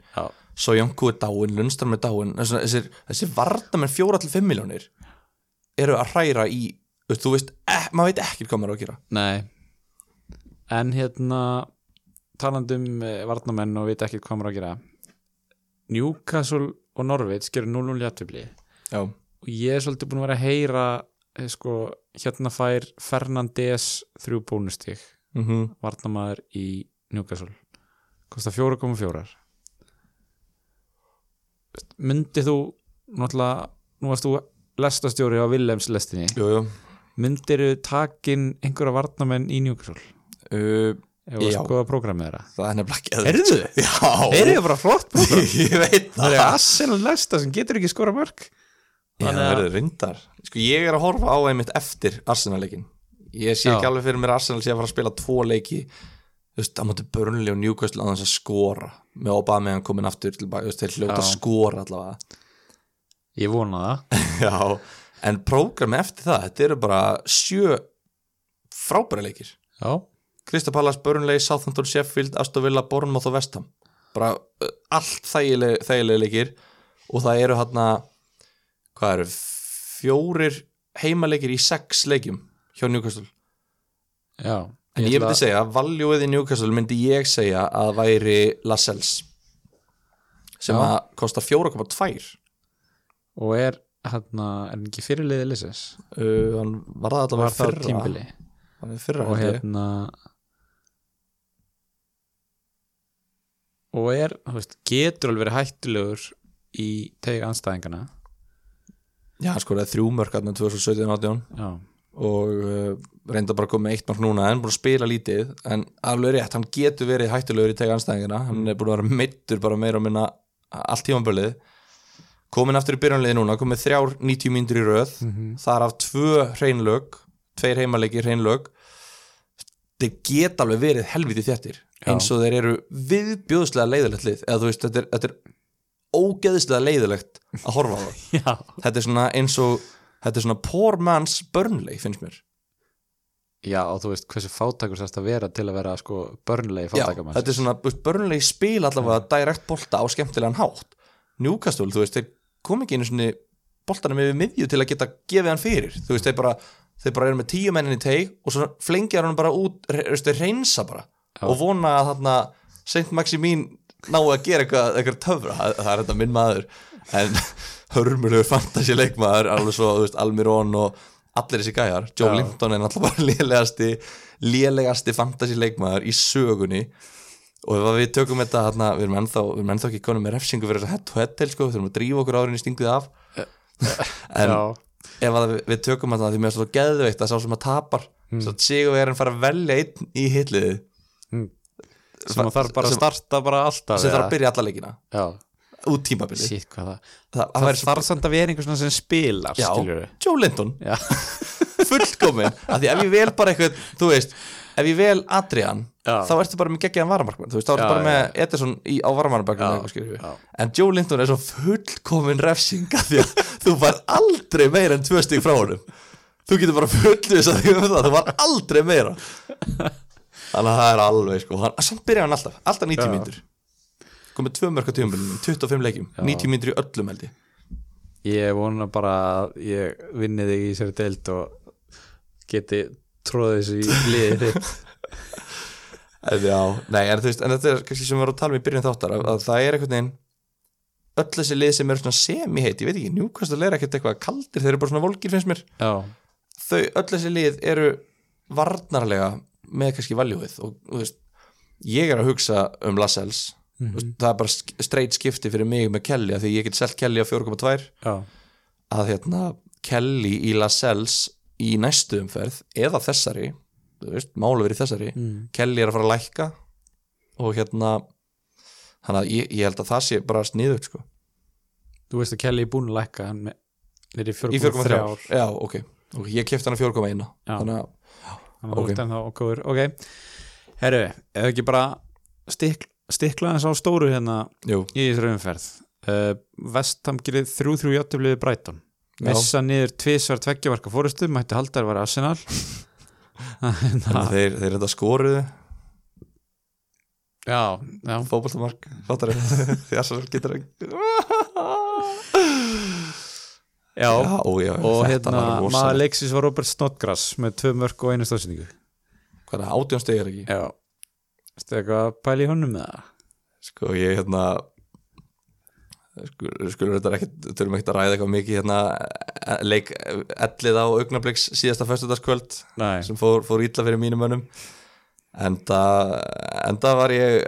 Svo Jónku er dáinn, Lundström er dáinn þessi, þessi, þessi varda með 4-5 miljónir eru að hræra í þú veist eh, maður veit ekki hvað maður á að gera. Nei. En hérna talandi um eh, varnamenn og veit ekki hvað maður að gera. Newcastle og Norvits gerur 0-0 jættubli og ég er svolítið búin að vera að heyra eh, sko, hérna fær Fernandes þrjú bónustík mm varnamaður í Newcastle. Kostar 4,4 myndi þú náttúrulega, nú varst þú lestastjóri á Willems lestinni. Myndir þú takin einhverja varnamenn í Newcastle? Uh, ef að Já. skoða prógramið þeirra. Það er nefnilega ekki Heyrðu? Já, þeir eru bara flott prógram. Ég veit það það. er Arsenal lesta sem getur ekki skora mörg Já, Þannig það að- verður reyndar. Sko ég er að horfa á einmitt eftir Arsenal-leikin Ég sé Já. ekki alveg fyrir mér að Arsenal sé að fara að spila tvo leiki Þú veist, að móti Burnley og Newcastle að þess að skora. Með Obama hann komin aftur tilbaka, þú veist, þeir hljóta að Já. skora allavega. Ég vona það. Já, en prógrami eftir það þetta eru bara sjö frábæra leikir. Já, Krista Pallas, Burnley, Southampton, Sheffield Aston Villa, Bournemouth og Vestham bara uh, allt þægileg, þægileg leikir. Og það eru hérna hvað eru fjórir heimaleikir í sex leikjum hjá Newcastle. Já. En ég, myndi segja, valjúið í Newcastle myndi ég segja að væri Lascelles sem Já. að kosta 4,2 og er hérna, er ekki fyrirliðið Lisses uh, hann var það allavega fyrra. tímbili Hann er fyrra og held ég. Og er, þú veist, getur alveg verið hættulegur í tegi anstæðingana Já, hann skoraði þrjú mörk hérna 2017-18 já, og uh, reynda bara að koma eitt mark núna en búin að spila lítið. En alveg rétt, hann getur verið hættulegur í tega anstæðingina hann er búin að vera meittur bara meira og minna allt tímanbölið komin aftur í byrjanliði núna, komið þrjár 90 mínútur í röð, þar af tvö hreinlög, tveir heimaleiki hreinlög þeir geta alveg verið helviti þéttir Já. eins og þeir eru viðbjóðslega leiðilegt lið, eða þú veist, þetta er, þetta er ógeðslega leiðilegt að horfa á það. Já, þetta er svona eins og þetta er svona poor man's Burnley finnst mér. Já og þú veist hversu fátakur sérst að vera til að vera sko börnlegi Já, fátakamann þetta er svona, Burnley spila allavega direkt bolta á skemmtilegan hátt. Newcastle, þú veist, þeir kom ekki einu svona boltanum yfir miðju til að geta gefið hann fyrir, þú veist, þeir bara þeir bara eru með tíu mennin í teig og svo flengjar hann bara út, reynsa bara. Já. og vona að þarna Saint Maximín ná að gera eitthvað, eitthvað töfra, það, er þetta minn maður. En hörmulegur fantasi leikmaður alveg svo, þú veist, Almirón og allir þessi gæjar. Joe. Linton er náttúrulega bara lélegasti lélegasti fantasy leikmaður í sögunni. Og ef við tökum þetta þarna, við erum ennþá, við erum ennþá ekki konum með refsingu fyrir head to head til sko, við þurfum að drífa okkur árinni stinguð af. En Já, ef að við, við tökum þetta því mér er svo geðveikt að sá sem að tapar mm. svo sigur við erum fara að velja einn í hitliði sem að þarf bara að sem- starta bara alltaf sem þarf að byrja alla leikina. Já, út tímabilið. Shit hvað það það, það Það þarf samt að vera einhver svona sem spilar Já, Joe Linton. Já, fullkomin af því ef ég vel bara eitthvað, þú veist ef ég vel Adrian. Þá ertu bara með geggjaðan varamarkmann, þú veist, þá ertu bara með. Ederson í, á varamarkmann en Joe Linton er svo fullkomin refsing af því að þú var aldrei meira en tvö stík frá honum. Þú getur bara fullvisa því um það þú var aldrei meira. Þannig að það er alveg sko hann, samt byrja hann alltaf, alltaf 90 Já. mínútur. Komið tvö á tíumbilinu, 25 leikjum 90 mínútur í öllum held ég. Ég vona bara að ég vinni þig í sér deild og geti tróðið þessu í liðið Já, nei, en, veist, en þetta er kannski sem við varum að tala um í byrjun þáttar að, að það er einhvern veginn öll þessi lið sem eru svona semi-heit ég veit ekki, njúkastal er ekkert eitthvað kaldir þeir eru bara svona volgir finnst mér. Já, þau, öll þessi lið eru varnarlega með kannski valjúið og þú veist, ég er að hugsa um Lascelles. Mm Mhm. það er bara straight skipti fyrir mig með Kelly af því ég get selt Kelly á 4,2 já, að hérna Kelly í Lascelles í næstu umferð eða þessari, málu verið þessari. Mm. Kelly er að fara að lækka og hérna þannig að ég, ég held að það sé bara sniðut sko. Þú veist að Kelly er búin að lækka hann nýri í 4,3 4,3 ár já, ok, ok, ég kefti hann að 4,1 Já. þannig að, Ok. þú ert ennþá góður. Ok, herru, eða ekki bara stikl, stikla þess á stóru hérna jú, í þessari umferð. Uh, Vestham gerir 3-3 játtöfliði Brighton. Já. Missa niður tvisvar tveggjamarka fórustu mætti halda að vera Arsenal þeir, þeir þetta skoruðu já, já. fótboltamark, fattar ég því að það getur ekki Já, já, já, og hérna maður leiksis var Robert Snodgrass með tvö mörg og einu stóðsendingu hvað er átjón steg er ekki? Já, að pæla í honum með það? sko, ég hérna skulur sku, þetta ekki þurfum ekki að ræða eitthvað mikið hérna eh, leik ellið á augnabliks síðasta föstudagskvöld Nei, sem fór, fór ítla fyrir mínum mönnum. Enda, enda var ég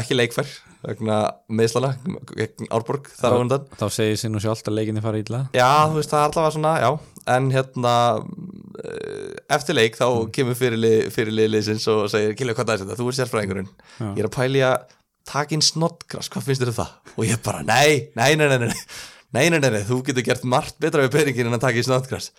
ekki leikfær vegna meðslana gegn Árborg þar á undan. þá segir sér nú sjálft að leikinni fara ítla já, þú veist, það er allavega svona, já. En hérna eftir leik þá kemur fyrirlið fyrirlið liðsins og segir, Kilja, hvað það er þetta? Þú er sérfræðingurinn. Ég er að pæli takk inn snottgras, hvað finnst þér það? og ég bara, nei, nei, nei, nei nei, nei, nei, þú getur gert margt betra við peningin en að taka inn snottgras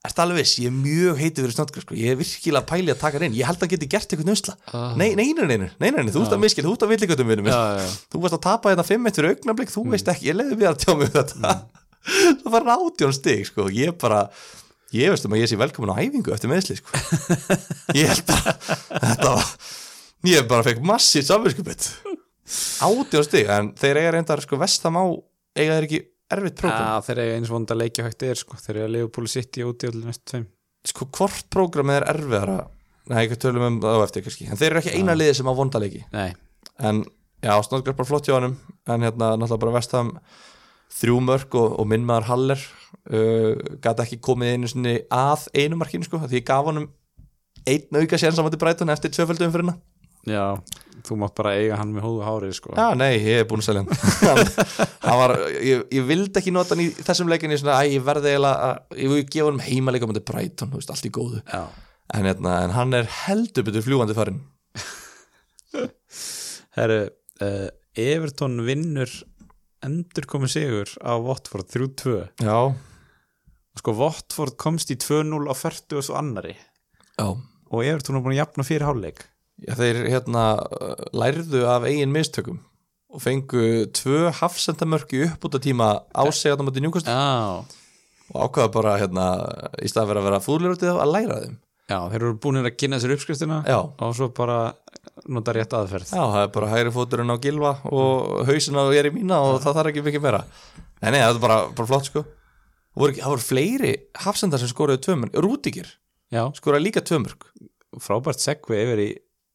er þetta alveg viss, ég er mjög heitið fyrir snottgras sko. ég er virkilega pælið að taka hann inn, ég held að hann geti gert eitthvað nöðsla, ah. nei, nei, nei, nei, nei, nei, þú ert að miskil, þú ert að villikötum vinnum þú varst að tapa þetta fimm eitt fyrir augnablík þú veist ekki, ég leiði við að tjá mig þetta það var náttjón stig, sko ég bara, ég veist um að ég sé velkomin á æfingu eftir meðsli, sko ég held að, þetta var ég bara fekk massið samverðskupið átjón stig, en þeir eiga reyndar sko, vestam á, eiga þeir ekki erfitt prógram, Já, þeir eru eins vond að leikja hægt er sko. þeir að Liverpool City úti á næstu tveim. Sko hvort prógramið er erfiðara? Nei, ekki tölum um það á eftir kannski. En þeir eru ekki eina liði sem á vondaleiki Nei, en já, Snodgar bara flott hjá honum. En hérna náttúrulega bara vestam þrjú mörg og, og minn maður Haller uh, gæti ekki komið einu sinni að einu markinu sko, því gaf honum einn auka sér saman til Bræton eftir tvöföldum fyrir hérna já, þú mátt bara eiga hann með hóðu hárið sko. já, nei, ég er búin að selja hann. Hann var, ég, ég vildi ekki nota hann í þessum leikinni svona, að ég verði eiginlega að ég vil gefa honum heimaleika á til Bræton, þú veist, allt í góðu. En, hérna, en hann er heldur betur fljúandi farin herru uh, Everton vinnur endur komið sigur á Watford 3-2 já, sko Watford komst í 2-0 á 40 og svo annari já. Og Everton er búin að jafna fyrir hálfleik Já, þeir hérna lærðu af eigin mistökum og fengu tvö hafsendamörki upp út af tíma á sig að það mátti njúkast Já, og ákvaða bara hérna í stað fyrir að vera fúðlur út í það að læra þeim. Já, þeir eru búin að kynna sér uppskriftina Já, og svo bara nota rétt aðferð. Já, það er bara hægri fóturinn á gilva og hausin á ég er í mína og það þarf ekki mikið meira. Nei, nei, það er bara, bara flott sko. Voru, Það voru fleiri hafsendar sem skoraði tvö mörg Rúdikir Já, skoraði líka tvö mörg frábært segvi yfir í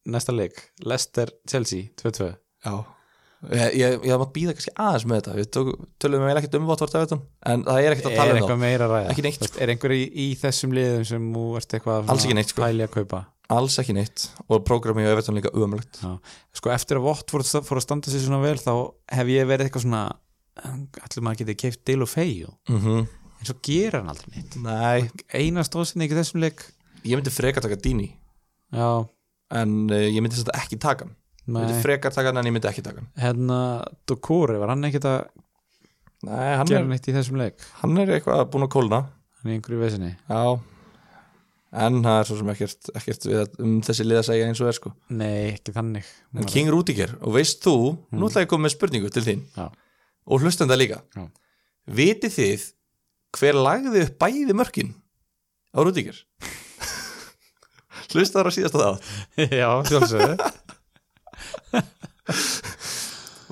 næsta leik Leicester Chelsea 2-2 Já, ég, ég, ég mátt býða kannski aðeins með þetta. Við tók, tölum við ekkert um Votvort Everton en það er ekkert að er tala um eitthvað meira ræða? Veist, er einhver í, í þessum liðum sem þú ert eitthvað Alls ekki neitt, sko. það alls ekki neitt. Og prógrami á Everton líka umömlegt Já. sko eftir að Vott fór, að standa sér svona vel þá hef ég verið eitthvað svona allir maður getið keift Dale og Feio mm -hmm. en svo gera hann aldrei neitt. Nei, eina stóðsynning í þessum leik. Ég myndi frekar taka Dini. Já, en uh, ég myndi þetta ekki taka hann. Ég myndi nei, frekar taka hann en ég myndi ekki taka hann. Hérna Dokore, var hann ekkert að Nei, hann gera er, neitt í þessum leik? hann er eitthvað búin að kólna. Hann er einhverju vesinni. Já. En það er svo sem ekkert, ekkert við að- um þessi lið að segja eins og er sko. Nei, ekki þannig. En King Rudiger, og veist þú, nú ætla ég að koma með spurningu til þín. Já. og hlustenda líka. Já. Vitið þið hver lagði upp bæði mörkin á Rudiger? Hlustaður á síðasta það já, sjálfsögðu.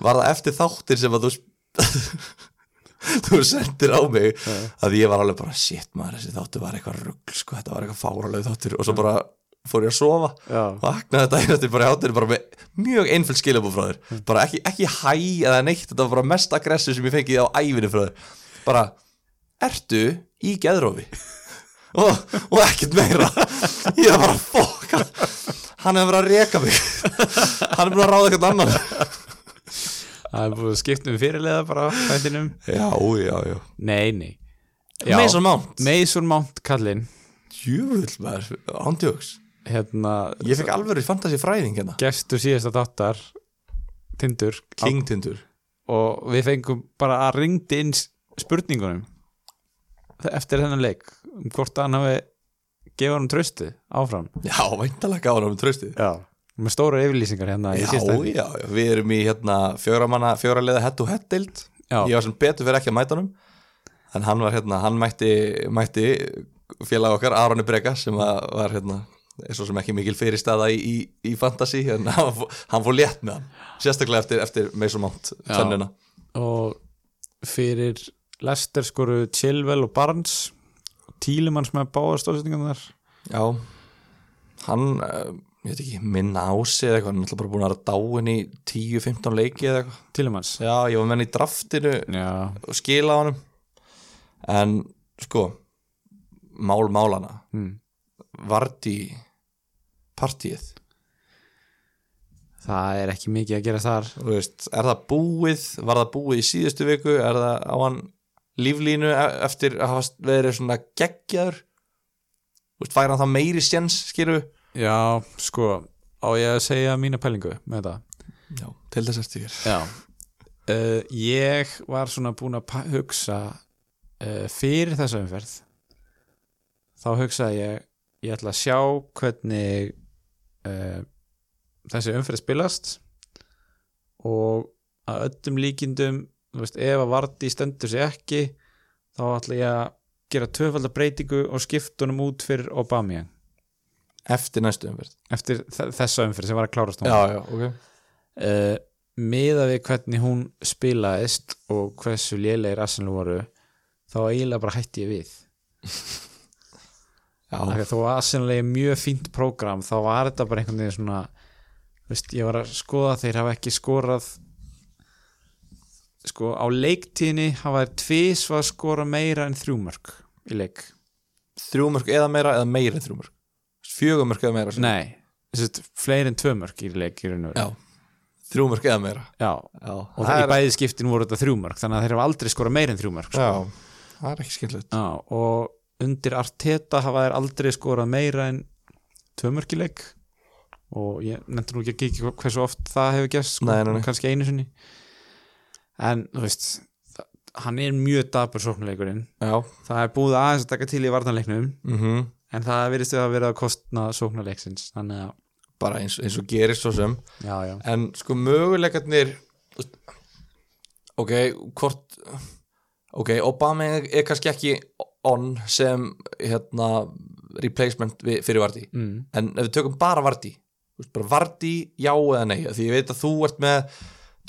Var það eftir þáttir sem að þú þú sendir á mig? Að ég var alveg bara shit maður þessi þáttur var eitthvað rugl sko, þetta var eitthvað fáraleg þáttur. Og svo bara fór ég að sofa. Já, vaknaði þetta einasti bara áttir bara með mjög einföld skilabú frá þér. Bara ekki, ekki hæ eða neitt þetta var bara mest aggressu sem ég fengið á ævinu frá þér. Bara, ertu í geðrófi og, og ekkert meira. Ég var bara fokka hann hefur verið að reka mig. Hann er búin að ráða eitthvað annan. Það er búið að skipta um fyrirlega bara á fættinum já, já, já. Nei, nei. Mason Mount, Mason Mount kallinn. Djúvull maður ándjóks, hérna, ég fekk alveg fantasy fræðing hérna, gestur síðasta þáttar Tindur. King Tindur. Og við fengum bara að ringdi inn spurningunum eftir þennan leik um hvort hann hafi gefið hann tröstu áfram. Já, væntalega gáðan um tröstið já. með stóra yfirlýsingar hérna Já, já, við erum í hérna fjóramanna, fjóraliða hett og hett deild. Já. Ég var sem betur fyrir ekki að mæta honum. En hann var hérna, hann mætti, mætti félag okkar, Aroni Breka sem var hérna, er svo sem ekki mikil fyrirstaða í, í, í fantasy en hann, fó- hann fór létt með hann. Sérstaklega eftir, eftir Já. tennuna og fyrir Lester skoru Chilwell og Barnes Tílemanns með báðar stóðsetningarnar Já, hann, uh, ég veit ekki, minn ási eða eitthvað, hann er alltaf bara búin að dáin í 10-15 leiki eða eitthvað. Tílemanns? Já, ég var með hann í draftinu já, og skila á honum. En sko mál málana mm. Vardí partíið. Það er ekki mikið að gera þar. Veist, er það búið, var það búið í síðustu viku, er það á hann líflínu e- eftir að hafa verið svona geggjaður. Þú veist, fær hann það meiri séns skilur já, sko, á ég að segja mína pælingu með þetta? Já, til þess Já. Uh, Ég var svona búin að hugsa uh, fyrir þessa umferð þá hugsaði ég ég ætla að sjá hvernig uh, þessi umferð spilast og að öllum líkindum veist, ef að Vardí stendur sig ekki þá ætla ég að gera tvöfaldar breytingu og skiptunum út fyrir Aubameyang. Eftir næstu umferð. Eftir þessa umferð sem var að klárast Já, já, ok. Uh, miða við hvernig hún spilaðist og hversu lélegir Arsenal voru þá eiginlega bara hætti ég við. Að þó að Arsenal er mjög fínt prógram þá var þetta bara einhvern veginn svona veist, ég var að skoða þeir hafa ekki skorað sko á leiktíðinni hafa þeir tvís að skora meira en þrjúmörk í leik. Þrjúmörk eða meira eða meira en þrjúmörk Fjögumörk eða meira nei, þessi fleiri en tvömörk í leik í raun og veru. Þrjúmörk eða meira. Já. Já, og það í bæði skiptin voru þetta þrjúmörk þannig að þeir hafa aldrei skorað meira en þrjúmörk sko. Já, það er ekki Já, og undir Arteta hafa þeir aldrei skorað meira en tvö mörk í leik. Og ég nefndur nú ekki kíkja hversu oft það hefur gæst sko, kannski einu sinni en þú veist hann er mjög dabur sóknuleikurinn Já, það er búið aðeins að taka til í vartanleiknum mhm. En það virðist við að vera að kostna sóknuleiksins bara eins, eins og gerist svo sem. Já, já. En sko möguleikarnir ok, hvort ok, Obama er kannski ekki on sem hérna replacement fyrir Vardí mm. en ef við tökum bara Vardí bara Vardí, já eða nei? Því ég veit að þú ert með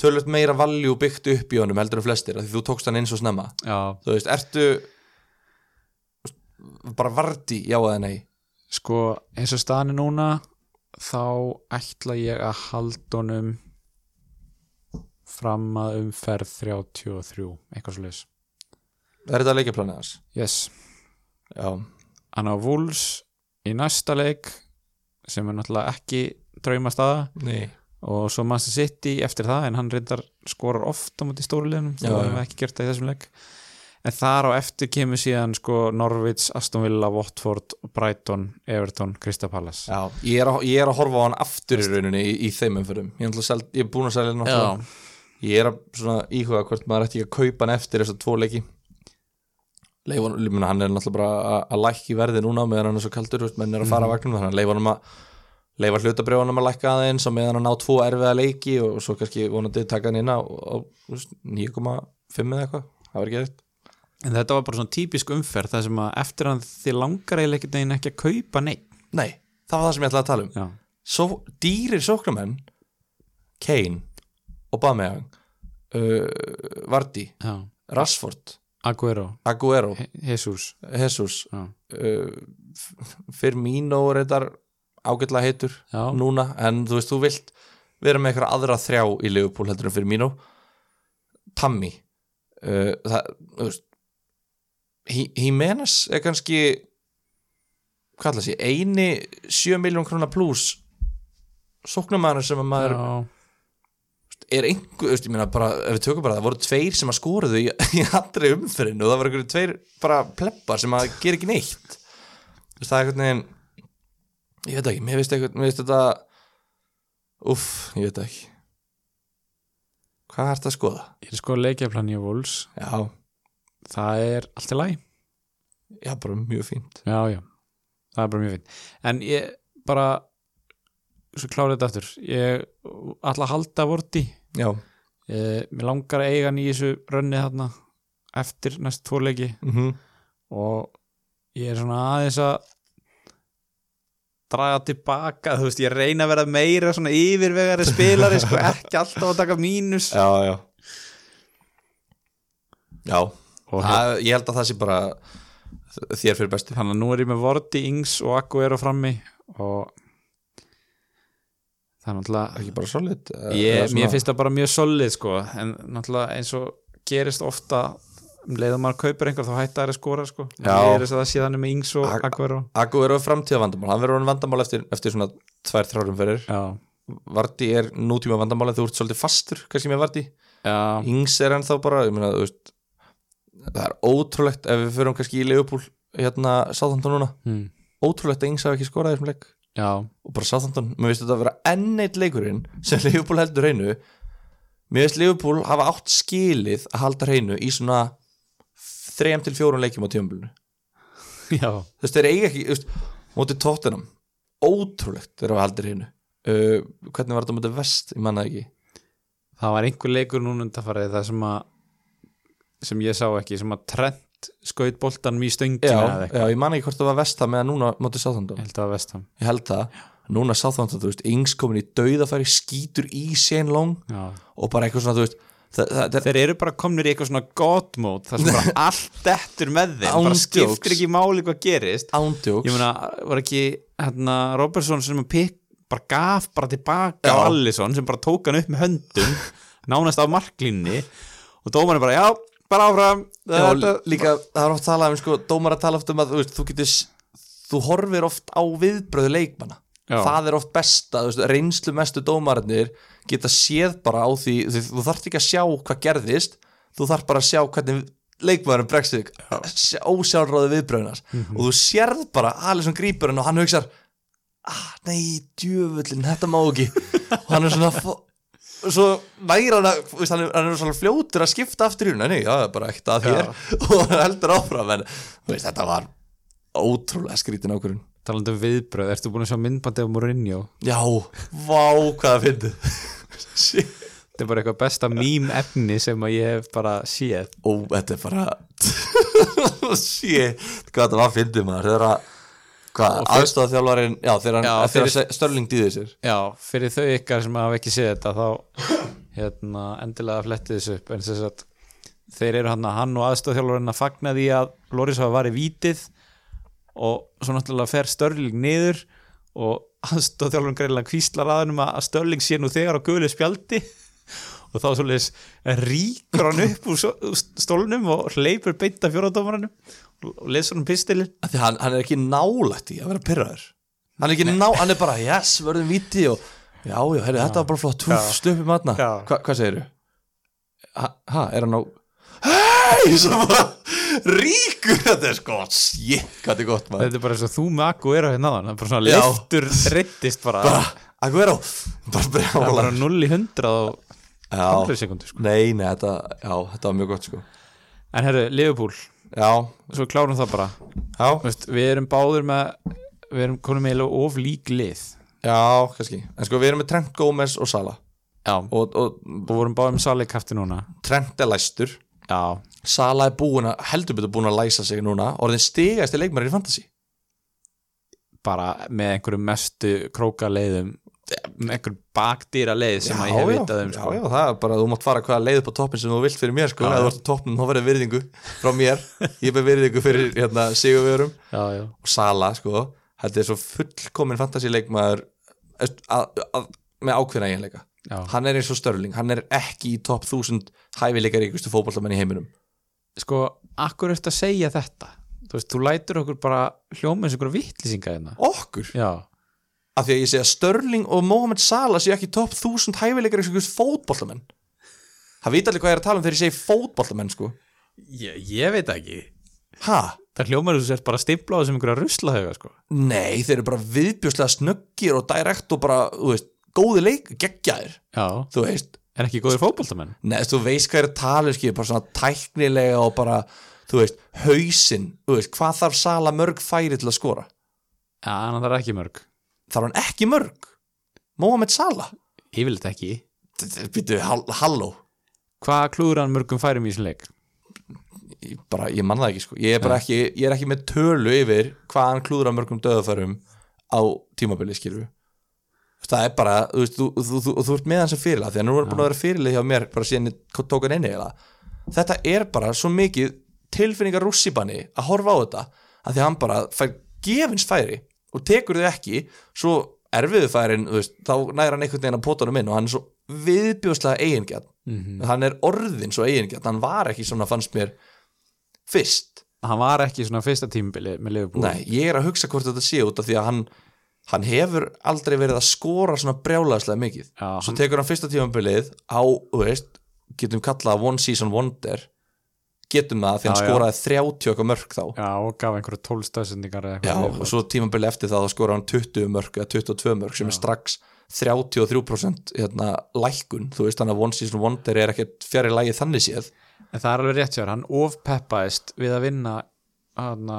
tölvöld meira valjú byggt upp í honum heldur en flestir því þú tókst hann inn svo snemma. Já, þú veist, ertu bara Vardí, já eða nei sko eins og staðan er núna þá ætla ég að halda honum fram að umferð 33, eitthvað svo leis Er þetta leikjaplanið hans? yes, Já, hann á Wolves í næsta leik sem er náttúrulega ekki drauma staða nei og svo Manchester City eftir það en hann reyndar skorar oft á múti stóruleginum það já. hefur ekki gert það í þessum leik. En þar á eftir kemur síðan sko Norwich, Aston Villa, Watford Brighton, Everton, Crystal Palace. Já, ég er, að, ég er að horfa á hann aftur í rauninni í, í þeim umfyrum ég, ég er búin að selja hann náttúrulega. ég er að svona íhuga hvort maður ætti ekki að kaupa hann eftir þessar tvo mena, hann er náttúrulega bara að, að lækki verði núna meðan hann er svo kaldur, menn er að fara mm vagnum þannig að leifa hann að leifa hlutabrjóðanum að lækka aðeins og meðan hann ná tvo erfiða leiki og svo kannski vonandi taka hann inn á, á þú veist, 9,5 eða eitthvað, það var ekki eitt en þetta var bara svona típisk umferð það sem að eftir hann þið langar eiginlega ekkert neginn ekki að kaupa neitt Nei, það var það sem ég ætlaði að tala um. Já, Svo, dýrir sóknarmenn Kane Aubameyang uh, Vardy, já, Rashford Aguero, Aguero, Je- Jesus. Jesus uh, Firmino þetta ágætlega heitur já, núna en þú veist, þú vilt vera með eitthvað aðra þrjá í Liverpool heldur en Firmino Tammy uh, það, þú veist Jimenez er kannski hvað ætla að sé, eini 7 miljón krónar pluss sóknarmæður sem að maður já, er einhver, veist, ég meina bara ef við tökum bara það voru tveir sem að skoruðu í, í andri umferðinu og það einhverju tveir bara pleppar sem að gera ekki neitt. Það er einhvern veginn ég veit ekki, mér veist eitthvað mér veist þetta uff, ég veit ekki. Hvað er þetta að skoða? ég er sko leikjaplan í Wolves. Já, það er allt í lagi. Já, bara mjög fínt. Já, já, það er bara mjög fint en ég bara svo klárið þetta aftur. Ég ætla að halda vorti. Já, ég, mér langar að eiga í þessu rönni þarna eftir næst tvo leiki. Mhm. Og ég er svona aðeins að draga tilbaka, þú veist, ég reyna að vera meira svona yfirvegari spilari sko, ekki alltaf að taka mínus. Já, já. Já, og hérna, það, ég held að það sé bara þér fyrir bestu. Þannig að nú er ég með Vorti, Ings og Aguero frammi og það er náttúrulega ekki bara solid eh, ég, mér finnst það bara mjög solid sko, en náttúrulega eins og gerist ofta um leið að maður kaupir einhver þá hætta þær að skora sko. Ég er þess að það sé þannig með Ings og Ag- Aguero. Aguero er framtíða vandamál, hann verður orðinn vandamál eftir, eftir svona tvær þrárum fyrir já, Vardí er nútíma vandamál en þú ert svolítið fastur kannski með Vardí já, Ings er ennþá bara, ég meina, þú veist það er ótrúlegt ef við förum kannski í Leopold hérna Sáþantón núna. Hm, ótrúlegt að Ings hafa ekki skorað þessum leik. Já. Og bara Sáþantón, mér finnst þetta að vera enn eitt leikurinn sem Leopold heldur hreinu. Mér finnst Leopold hafa átt skilið að halda hreinu í svona þrejum til fjórum leikjum á já, þú veist, þeir eiga ekki, veist, mótið tóttinam ótrúlegt þegar við haldir hreinu. Uh, hvernig var þetta mótið vest, ég manna ekki. Það var einhver leikur núna undanfarið það sem að sem ég sá ekki, sem að Trent skaut boltanum í stöngina já, eða já, ég man ekki hvort það var vestam meðan núna mótið Sáþantón, ég held að það var vestam ég held það. Núna Sáþantón, þú veist, Ings komin í dauðafæri skýtur í sen long já. og bara eitthvað svona, þú veist það, það, það, þeir eru bara komnir í eitthvað svona god mode þar sem bara allt dettur með þeim bara skiptir ekki máli hvað gerist. Ándjóks ég meina, var ekki hérna, Robertson sem pikk bara gaf bara tilbaka Já. Allison sem bara tók hann upp með höndum nánast á marklínni og dómarinn bara, já, bara áfram. Já, þetta, líka, það er oft talað um, sko, dómar að tala oft um að, þú veist, þú getur þú horfir oft á viðbröðu leikmanna. Já. það er oft besta, þú veist, reynslu mestu dómararnir geta séð bara á því þú, þú þarft ekki að sjá hvað gerðist þú þarft bara að sjá hvernig leikmaðurinn bregst þig, ósjálfráði viðbröðunas og þú sérð bara Alisson grípur hann og hann hugsar ah, nei, djöfullin, þetta má ekki. Og hann er svona fó- svo næra hann að hann er, hann er svona fljótur að skipta aftur í hún nei, það er bara ekkert að þér. Og hann heldur áfram en veist, þetta var ótrúlega skrítin ákvörun talandi um viðbröð, ertu búin að sjá myndbandi af Mourinho? Já, vá, hvað fyndið. Shit. þetta er bara eitthvað besta mím efni sem að ég hef bara séð. Ó, þetta er bara shit, hvað þetta var fyndið maður. Þegar að hvað, Og fyrir- aðstofþjálfarinn já, þegar Já, fyrir- að Störling dýði sér. Já, fyrir þau ykkar sem hafa ekki séð þetta þá hérna, endilega flettið þessu upp. En þess að þeir eru hann, hann og aðstofþjálfarinn að fagna því að Loris hafa varið vítið og svo náttúrulega fer Störling niður og aðstofþjálfarinn greiðlega kvíslar aðunum að Störling sé nú þegar á gulu spjaldi. Og þá svolítið ríkur hann upp úr stólnum og hleypur beinta fjóradómaranum og lesur hann pistilin Af því hann, hann er ekki nálægt í að vera pyrraður hann er hann er bara yes, verðum viti og já, já, heyrðu, þetta var bara flott. Sluppi matna. Hva, hvað segirðu? Ha, ha, er hann á hei, svo bara ríkur, þetta er sko. Shit, hvað þetta er gott maður. Þetta er bara eins og þú með akku er á hérna náðan það er bara svona Já. leiftur reittist bara, bara, að vera á bara það er bara brjála 0 í 100 og já, 10 sekundur sko. nei, nei, þetta, já, þetta var mjög gott sko. En herru, Liverpool, já, svo klárum það bara. Já, Veist, við erum báður með við erum konum með of lík lið. Já, kannski. En sko, við erum með Trent Gómez og Sala já, og, og, og vorum báður með Salik kæfti núna. Trent er læstur já, Sala er búin að, heldur betur búin að læsa sig núna orðin stigast í leikmæri í fantasy. Bara með einhverju mestu króka leiðum með einhverju bakdýra leið sem að ég hef vitað um já, sko. já, það er bara, þú mátt fara hvaða leið upp á toppin sem þú vilt fyrir mér, sko, Já, ef þú já. ert á toppin þá verður virðingu frá mér, ég ber virðingu fyrir hérna, sigurvegurum já, já. og Sala, sko, þetta er svo fullkomin fantasy að, að, með ákveðna eiginleika já. hann er eins og Störling, hann er ekki í topp 1000 hæfileikar ríkustu fótballtamenn í heiminum. Sko, akkur eftir að segja þetta? Þú veist, þú lætur okkur bara hljóma eins og einhverju vittlýsinga hérna. Okkur, já, af því að ég segja Störling og Mohamed Salah séu ekki í topp 1000 hæfileikar ríkustu fótballamenn það vita allir hvað ég er að tala um þegar ég segi fótballamenn, sko. Ég, ég veit ekki. Ha? það hljómar þú sért bara stimpla á þessum einhverja ruslahauga sko. Nei, þeir eru bara viðbjörslega snöggir og direkt og bara, þú veist, góði leik, geggjaðir, þú veist en ekki góðir fótboltamenn? Nei, þú veist hvað er að tala um, skil, bara svona tæknilega og bara, þú veist, hausinn, þú veist, hvað þarf Sala mörg færi til að skora? já, en það er ekki mörg. Þarf hann ekki mörg? Mohamed Sala? yfirleitt ekki. Býtu, halló. Hvað klúður hann mörgum færum í þessum leik? Ég, bara, ég man það ekki, sko. Ég er bara ekki, ég er ekki með tölu yfir hvað hann klúður að mörgum döðafærum á tímabili, skilur það er bara, þú veist, þú, þú, þú, þú ert með hann sem fyrirlega, því að nú er búin að vera fyrirlega hjá mér bara síðan ég tók hann inni eiginlega. Þetta er bara svo mikið tilfinningar rússibanni að horfa á þetta að því að hann bara fær gefins færi og tekur þau ekki. Svo erfiðu færin, þú veist, þá næra hann einhvern veginn að pótunum inn og hann er svo viðbjóðslega eigingjarn, mm hann er orðin svo eigingjarn, hann var ekki svona fannst mér fyrst. Hann var ekki svona fyrsta tímabili með Liverpool. Nei, ég er að hugsa hvort þetta sé út af því að hann, hann hefur aldrei verið að skora svona brjálaðslega mikið. Já, svo hann- tekur hann fyrsta tímabilið á, veist, getum kallað one season wonder. Getum það því hann Já, skoraði 30 okkar mörg þá. Já, og gaf einhverju tólstöðsendingar eða Já, eitthvað. og svo tímabilið eftir það þá skoraði hann 20 mörg eða 22 mörg sem er strax 33% hérna, lækkun, þú veist þannig að one season wonder er ekkert fjari lægi þannig séð. En það er alveg rétt sér, hann ofpeppaðist við að vinna hann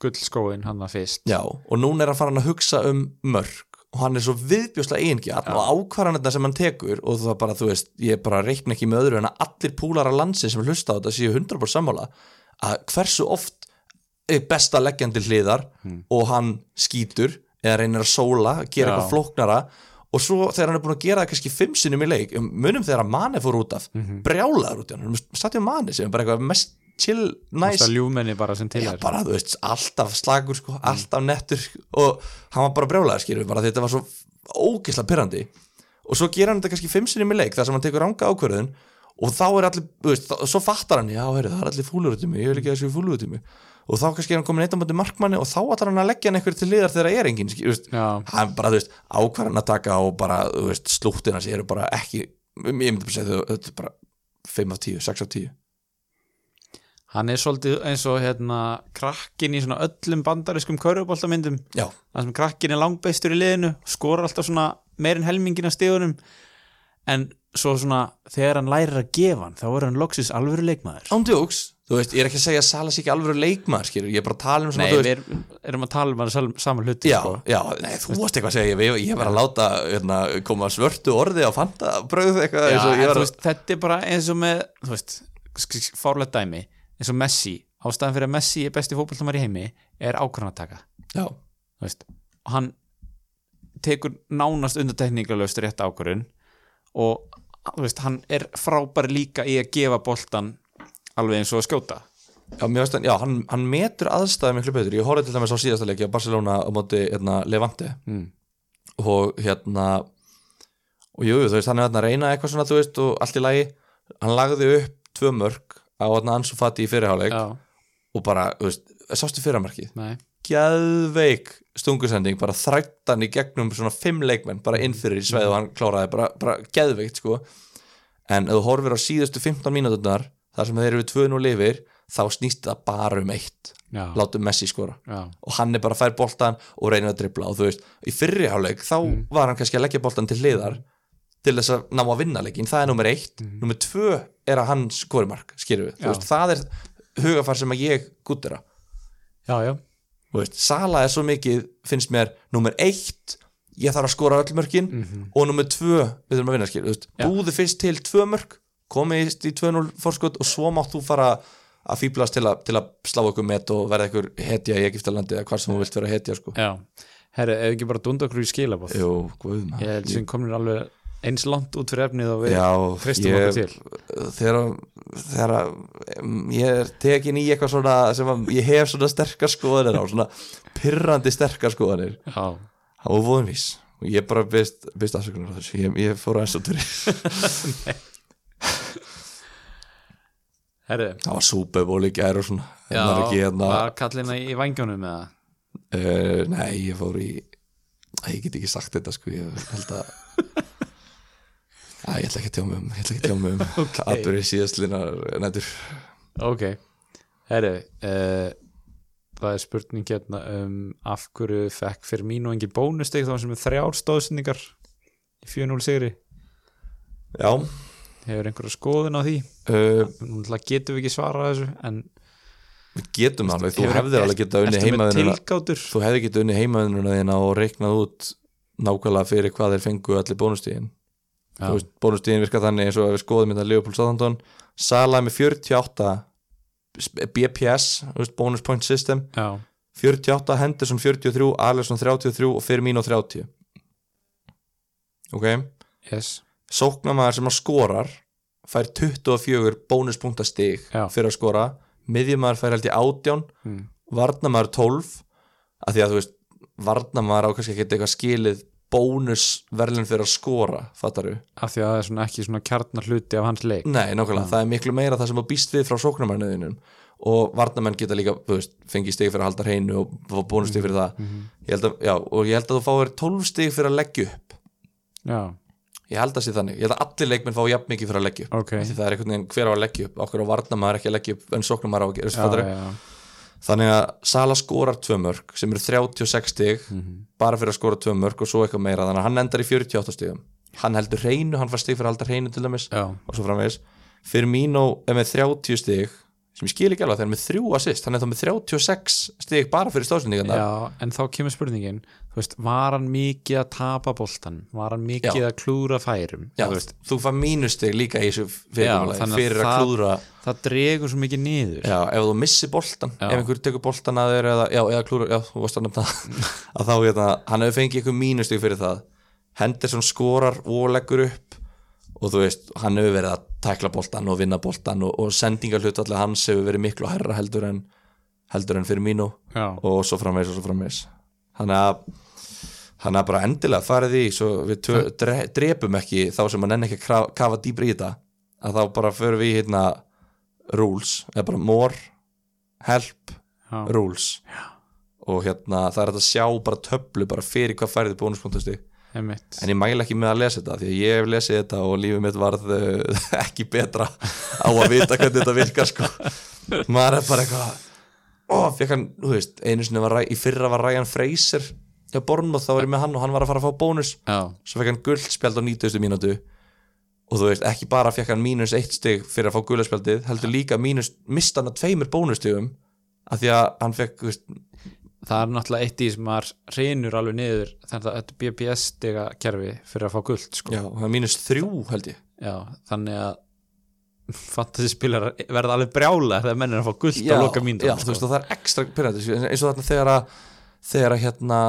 gullskóin hann að fyrst. Já, og núna er hann farin að hugsa um mörg og hann er svo viðbjóslega eigingjarn og ákvarðanirna sem hann tekur og það bara, þú veist, ég bara reikna ekki með öðru en að allir púlara landsi sem hlusta á þetta séu 100% sammála að hversu oft er best að leggja hann til hliðar og hann skýtur eða reynir að sóla, gera Já. eitthvað flóknara og svo þegar hann er búin að gera það kannski fimm sinnum í leik, um, munum þegar að Mane fór út af brjálaður út í hann, statjum Mane sem er bara eitthvað mest chill, nice. það ljúmenni bara sem til er. bara, veist, alltaf slagur sko, alltaf nettur sko, og hann var bara brjálæður, skilur bara þetta var svo ógeðslega pyrrandi og svo gera hann þetta kannski fimm sinni með leik þar sem hann tekur ranga ákvörðun og þá er allir, veist, svo fattar hann já, heyri, það er allir fúlur út í mig, ég vil ekki að þessu fúlur út í mig. Og þá kannski er hann komin eitt á mæti markmanni og þá ætlar hann að leggja hann einhver til liðar þegar það er enginn, hann bara, þú veist, ákvarðan að taka og bara, þú veist, slúttina sér eru bara ekki, ég myndi bara segja þau, bara 5 af 10, 6 af 10 hann er svolítið eins og hérna krakkin í svona öllum bandariskum kauruboltamyndum já, það sem krakkin er langbæstur í liðinu skorar alltaf svona meirinn helmingin af stíðunum en svo svona þegar hann lærir að gefa hann þá er hann loksis alvöru leikmaður. Ándjóks þú veist, ég er ekki að segja að Salas ekki alveg leikmaður, skilur, ég er bara að tala um svona, Nei, við veist, erum, að tala um að sal- sama hluti já, sko. já, nei, þú varst eitthvað að segja, ég, ég var að láta hérna, koma svörtu orði á fanta bröð eitthvað, Já, en veist, þetta er bara eins og með þú veist, fárlega dæmi eins og Messi, ástæðan fyrir að Messi er besti fótballtamar í heimi er veist, og hann tekur nánast undartekningalöst rétt ákvörðun og veist, hann er frábær líka í að gefa boltan alveg eins og að skjóta. Já, veist, já hann, hann metur aðstæði miklu betur, ég horfði til dæmis á síðasta leiki á Barcelona á móti hérna, Levante. Mm. og hérna og jú, þú veist, hann er að reyna eitthvað svona, þú veist, og allt í lagi. Hann lagði upp tvö mörg á þarna Ansu Fati í fyrirháleik og bara, þú veist, sástu fyrirmarkið nei, geðveik stungusending bara þrættan í gegnum svona fimm leikmenn bara inn fyrir í sveið og hann kláraði bara, bara geðveikt sko. En ef þú horfir á síðustu 15 mínúturnar þar sem þeir eru 2-0 lifir þá snýst það bara um eitt. Látum Messi skora. Já, og hann er bara að fær boltan og reynir að dribla og þú veist, í fyrri hálfleik þá var hann kannski að leggja boltan til hliðar til þess að ná að vinna leikin, það er nummer eitt. Nummer tvö er að hann skorimark skilur við, veist, það er hugafar sem að ég gútira já, já, veist, Sala er svo mikið, finnst mér nummer eitt, ég þarf að skora öll mörkin og nummer tvö við þurfum að vinna skil, þú veist, Já. búðu fyrst til tvö mörk, komið í 2-0 fórskot og svo mátt þú fara að fýblast til, til að slá okkur met og verða einhver hetja í Egiptalandi eða hvað sem þú vilt vera hetja sko. já. Herri, ef ekki bara dunda okkur í skilabóð Jú, guð maður. ég held sem komin alveg eins langt út fyrir efnið og við hristum okkur til. þegar, þegar ég er tekin í eitthvað svona sem að ég hef svona sterkar skoðanir á svona pirrandi sterkar skoðanir. Var voðunvís og ég bara byrst, afsökunar á þessu. Ég, ég fór aðeins út fyrir. Herri það var súpeból í gær og svona. Já, ekki hérna var kallina í vangjónum eða? Uh, nei, ég fór í ég get ekki sagt þetta sko. Ég held að Æ, ég ætla ekki að tjá mig um ég ætla ekki að tjá mig um Ok. atbyrði síðastlina nættur ok, herri uh, það er spurning hérna um af hverju fekk fyrir mínu engi bónusteg þá sem er þrjár stóðsendingar í 4-0 sigri? Já, hefur einhverja skoðun á því? Uh, nú náttúrulega getum við ekki svarað þessu en við getum alveg þú hefðir alveg getað unni heimaðununa þú hefði getað unni heimaðununa þína og reiknað út nákvæmlega fyrir hvað þeir fengu allir Þú veist, bónustíðin virkar þannig eins og við skoðum þetta Leopold Southampton. Salah með 48 BPS, bonus point system. Já, 48, Henderson 43, Alisson 33 og Firmino 30 ok? Yes. Sóknamaður sem að skorar fær 24 bónuspunktastig fyrir að skora. Miðjumæður fær held ég 18 mm. varnamaður 12 af því að þú veist, varnamaður á kannski ekki eitthvað skilið bónusverlun fyrir að skora fattaru af því að það er svona ekki svona kjarnar hluti af hans leik. Nei, nákvæmlega, það er miklu meira það sem að býst við frá sóknarmæniðinum og varnamenn geta líka, þú veist, fengið stig fyrir að halda hreinu og fá bónustig fyrir það. Ég held að, já, og ég held að þú fáir 12 stig fyrir að leggja upp. Já, ég held að sé þannig, ég held að allir leikmenn fá jafn mikið fyrir að leggja upp, ok. Af því það er einhvern veginn hver á að leggja upp, okkur á varnamaður ekki að leggja upp en sóknarmæður á að gera, þannig að Sala skorar tvö mörg sem eru 36 stig bara fyrir að skora tvö mörg og svo eitthvað meira. Þannig að hann endar í 48 stigum. Hann heldur hreinu, hann fær stig fyrir að halda hreinu til dæmis já, og svo framvegis. Firmino er með 30 stig sem ég skil ekki alveg hann er með þrjú assist. Hann er þá með 36 stig bara fyrir stóðsendingarna já, en þá kemur spurningin veist, var hann mikið að tapa boltan var hann mikið Já. að klúra færum? Já, þú þú, fær mínustig líka í þessu þannig að fyrir að það- klúðra það dregur svo mikið niður. Já, ef þú missir boltan Já. ef einhver tekur boltan að þér eða, já, eða klúra, já, þú varst að nefna að þá, hérna, hann hefur fengið einhver mínustig fyrir það. Henderson skorar og leggur upp og þú veist, hann hefur verið að tækla boltan og vinna boltan og, og sendingarhlut allir hans hefur verið miklu herra heldur en heldur en fyrir mínu já, og svo framvegs og svo framvegs þannig að hann er bara endilega farið í svo við tö, dre, drepum ekki þá sem hann enn ekki að kafa dýbri í þetta að þá bara förum við í hérna rules, eða bara more help, já, rules. Já. og hérna það er að sjá bara töflu bara fyrir hvað færið bónuspunktastig einmitt. En ég mæla ekki með að lesa þetta því að ég hef lesið þetta og lífið mitt varð uh, ekki betra á að vita hvernig þetta virkar sko. Maður er bara eitthvað ó, fekk hann, þú veist, einu sinni var í fyrra var Ryan Fraser hjá Bornmoth þá var ég með hann og hann var að fara að fá bónus já, svo fekk hann guldspjald á 90. mínútu og þú veist, ekki bara fekk hann mínus eitt stig fyrir að fá guldspjaldið, heldur líka mínus mista hann að tveimur bónustigum af því að hann fekk, þú veist, það er náttúrulega eitt í sem maður reynur alveg niður þannig að þetta er BPS stiga kerfi fyrir að fá guld sko. já, mínus þrjú held ég já, þannig að fantasy spilar verða alveg brjála þegar menn er að fá guld já, á loka mínu já, þú veist, og það er ekstra pyrrandi eins og þarna þegar að þegar að hérna,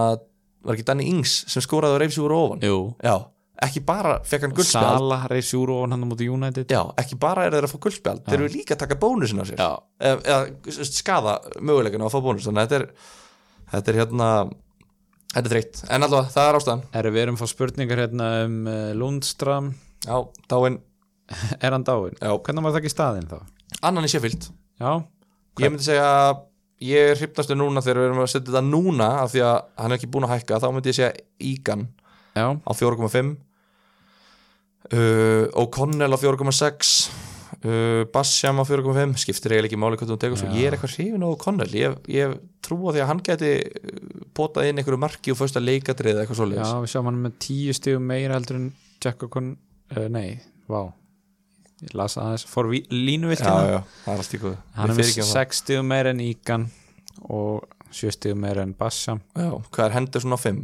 var ekki Danny Ings sem skoraði og reyfsi úr ofan? Jú, já, ekki bara fekk hann guldspjald Sala reysi úr og hann á móti United. Já, ekki bara er þeir að fá guldspjald þeir eru líka að taka bónusin á sér. Já, eða, skada möguleikinu að fá bónus þannig að þetta er þetta er hérna þetta er þreytt, en allavega, það er ástæðan. Erum við erum að fá spurningar hérna um uh, Lundstram Já, dáin, Er hann dáin? Já. Hvernig var það ekki staðinn þá? annan í Sheffield. Já, Ég myndi segja að ég er hrifnastu núna þegar við erum að setja þetta núna af því að hann er ekki búin að hækka þá myndi ég segja Egan já, á 4,5 uh, O'Connell á 4,6 uh, Bassjam á 4,5 skiptir eiginlega ekki máli hvað þú tekur svo. Já. ég er eitthvað hrifin á O'Connell. Ég, ég trú á því að hann geti uh, potað inn einhverju marki og fyrsta leikadrið eitthvað já, svoleiðis við sjáum hann með tíu stigum meira heldur en Jack O'Con uh, Nei, vá Ég las fór línuviltina já, það er í góð Hann er sex stigum meira en Ígan og sjö stigum meira en Bassam já, hvað er Henderson á 5?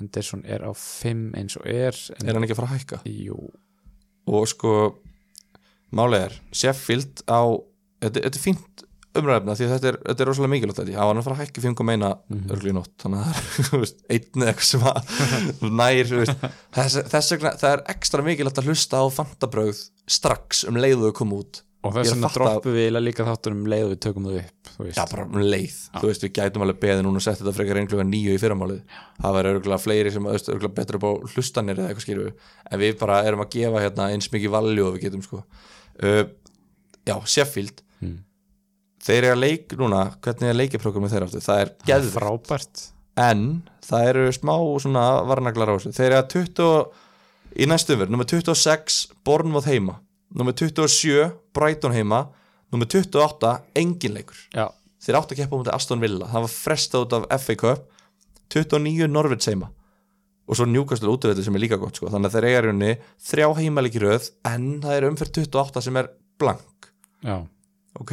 Henderson er á fimm eins og er en, er hann ekki að fara að hækka? Jú, og sko málið er, Sheffield á þetta er fínt umræfna því að þetta er, þetta er rosalega mikilvægt þetta, á hann að fara að hækka 5 meina Mhm. örgli í nótt, þannig að það er einn eða eitthvað sem að nær þess, þess vegna, það er ekstra mikilvægt að hlusta á fantabröð strax um leiðu að koma út. Og þess að vegna droppum við líka þáttur um leið og við tökum það upp já, bara um leið, þú veist, við gætum alveg beðið núna og sett þetta frekar einhverja nýju í fyrramálið. Það væri örgulega fleiri sem örgulega betur upp á hlustanir eða eitthvað skýrðu en við þeir eru að leik núna hvernig er leikiprógrami þeir aftur, það er geðvikt frábært. En það eru smá svona varnaglar á þessu, þeir eru að 20 í næstum verð, nummer 26 Bournemouth heima, nummer 27 Brighton heima, nummer 28 engin leikur, Já, þeir áttu að keppa um þetta Aston Villa, það var frestað út af FA Cup. 29 Norvits heima. Og svo Newcastle útvöldu sem er líka gott sko. þannig að þeir eiga runni þrjá heimalíki röð en það er umferð 28 sem er blank. Já, ok,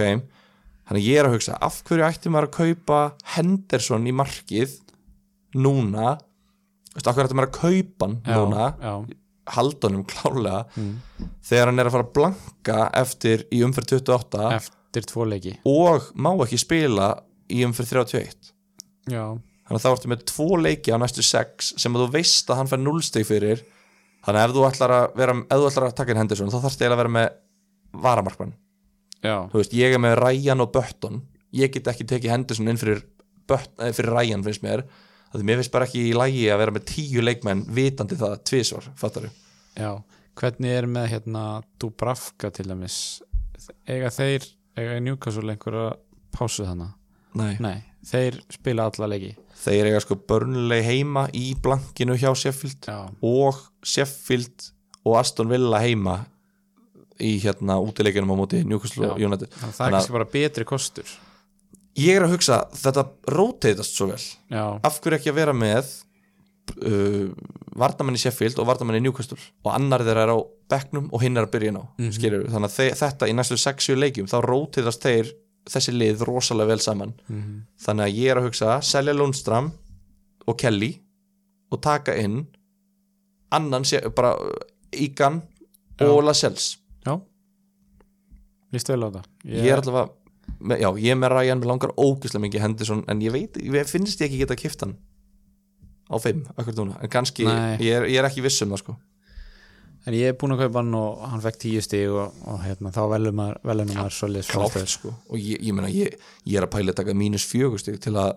þannig ég er að hugsa af hverju ætti maður að kaupa Henderson í markið núna? Af hverju ætti maður að kaupa hann núna? já. haldunum klálega Mm. þegar hann er að fara að blanka eftir í umferð 28 Eftir tvo leiki. Og má ekki spila í umferð 31 Já, þannig að þá ertu með tvo leiki á næstu sex sem að þú veist að hann fær núlstig fyrir. Þannig að ef þú ætlar að vera ef þú ætlar að taka inn Henderson þá þarfst eiginlega að vera með varamarkmann veist, ég er með Ryan og Button ég get ekki tekið Henderson inn fyrir, Button, eh, fyrir Ryan finnst mér. Það mér finnst bara ekki í lægi að vera með tíu leikmenn vitandi það tvisvar, fattar já. Hvernig er með hérna Dubravka til dæmis? Eiga þeir, eiga Newcastle einhverja pásu þannig Nei. Nei, þeir spila alla leiki. Þeir eiga sko börnleg heima í blankinu hjá Sheffield Já, og Sheffield og Aston Villa heima í hérna útileikinum á móti Newcastle og. United. Það er Þannig kannski bara betri kostur. Ég er að hugsa, þetta rotatast svo vel. Já, af hverju ekki að vera með uh, varnamenn í Sheffield og varnamenn í Newcastle? Og annar þeirra er á bekknum og hinn er að byrja inn á mm Mhm. þannig að þe þetta í næstu 6-7 leikjum þá rótiðast þeir þessi lið rosalega vel saman. Mhm. þannig að ég er að hugsa selja Lundstram og Kelly og taka inn annan, bara Ígan og Lascelles já. Lístu vel á það. Ég er allavega með, já, ég er með Ryan, mér langar ógislega mikið Henderson en ég veit, ég finnst ég ekki geta kift hann á 5, akkur núna. En kannski, ég er, ég er ekki viss um það sko. En ég er búin að kaupa hann og hann fekk tíu stig og, og hérna, þá velur maður, maður svolítið klátt sko. Og ég, ég meina, ég, ég er að pæla að taka mínus fjögustig til að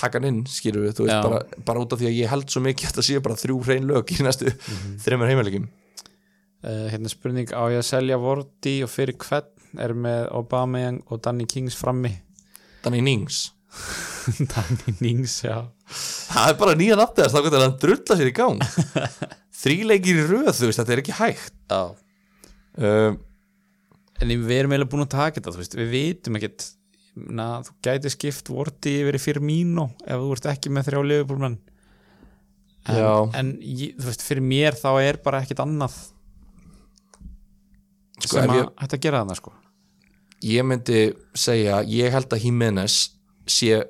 taka hann inn, skilur við, þú veist bara, bara út af því að ég held svo mikið að þetta sé bara þrjú hrein lög í næstu Mhm. þreymur heimæleikim uh, Hérna spurning, á ég að selja Vorti og fyrir hvern er með Aubameyang og Danny Kings frammi? Danny Nings. Danny Nings, já. Það er bara nýja nafnið þá getur hann drulla sér í gang. Þríleikir í röð, þú veist, þetta er ekki hægt. Uh, En við erum eiginlega búin að taka þetta, þú veist, við vitum ekkert. Na, þú gæti skipt Vorti yfir í fyrir mínu ef þú ert ekki með þrjá liðbúlmenn en, en þú veist, fyrir mér þá er bara ekkert annað Sko, sem að hægt að gera þarna sko. Ég myndi segja ég held að Jimenez sé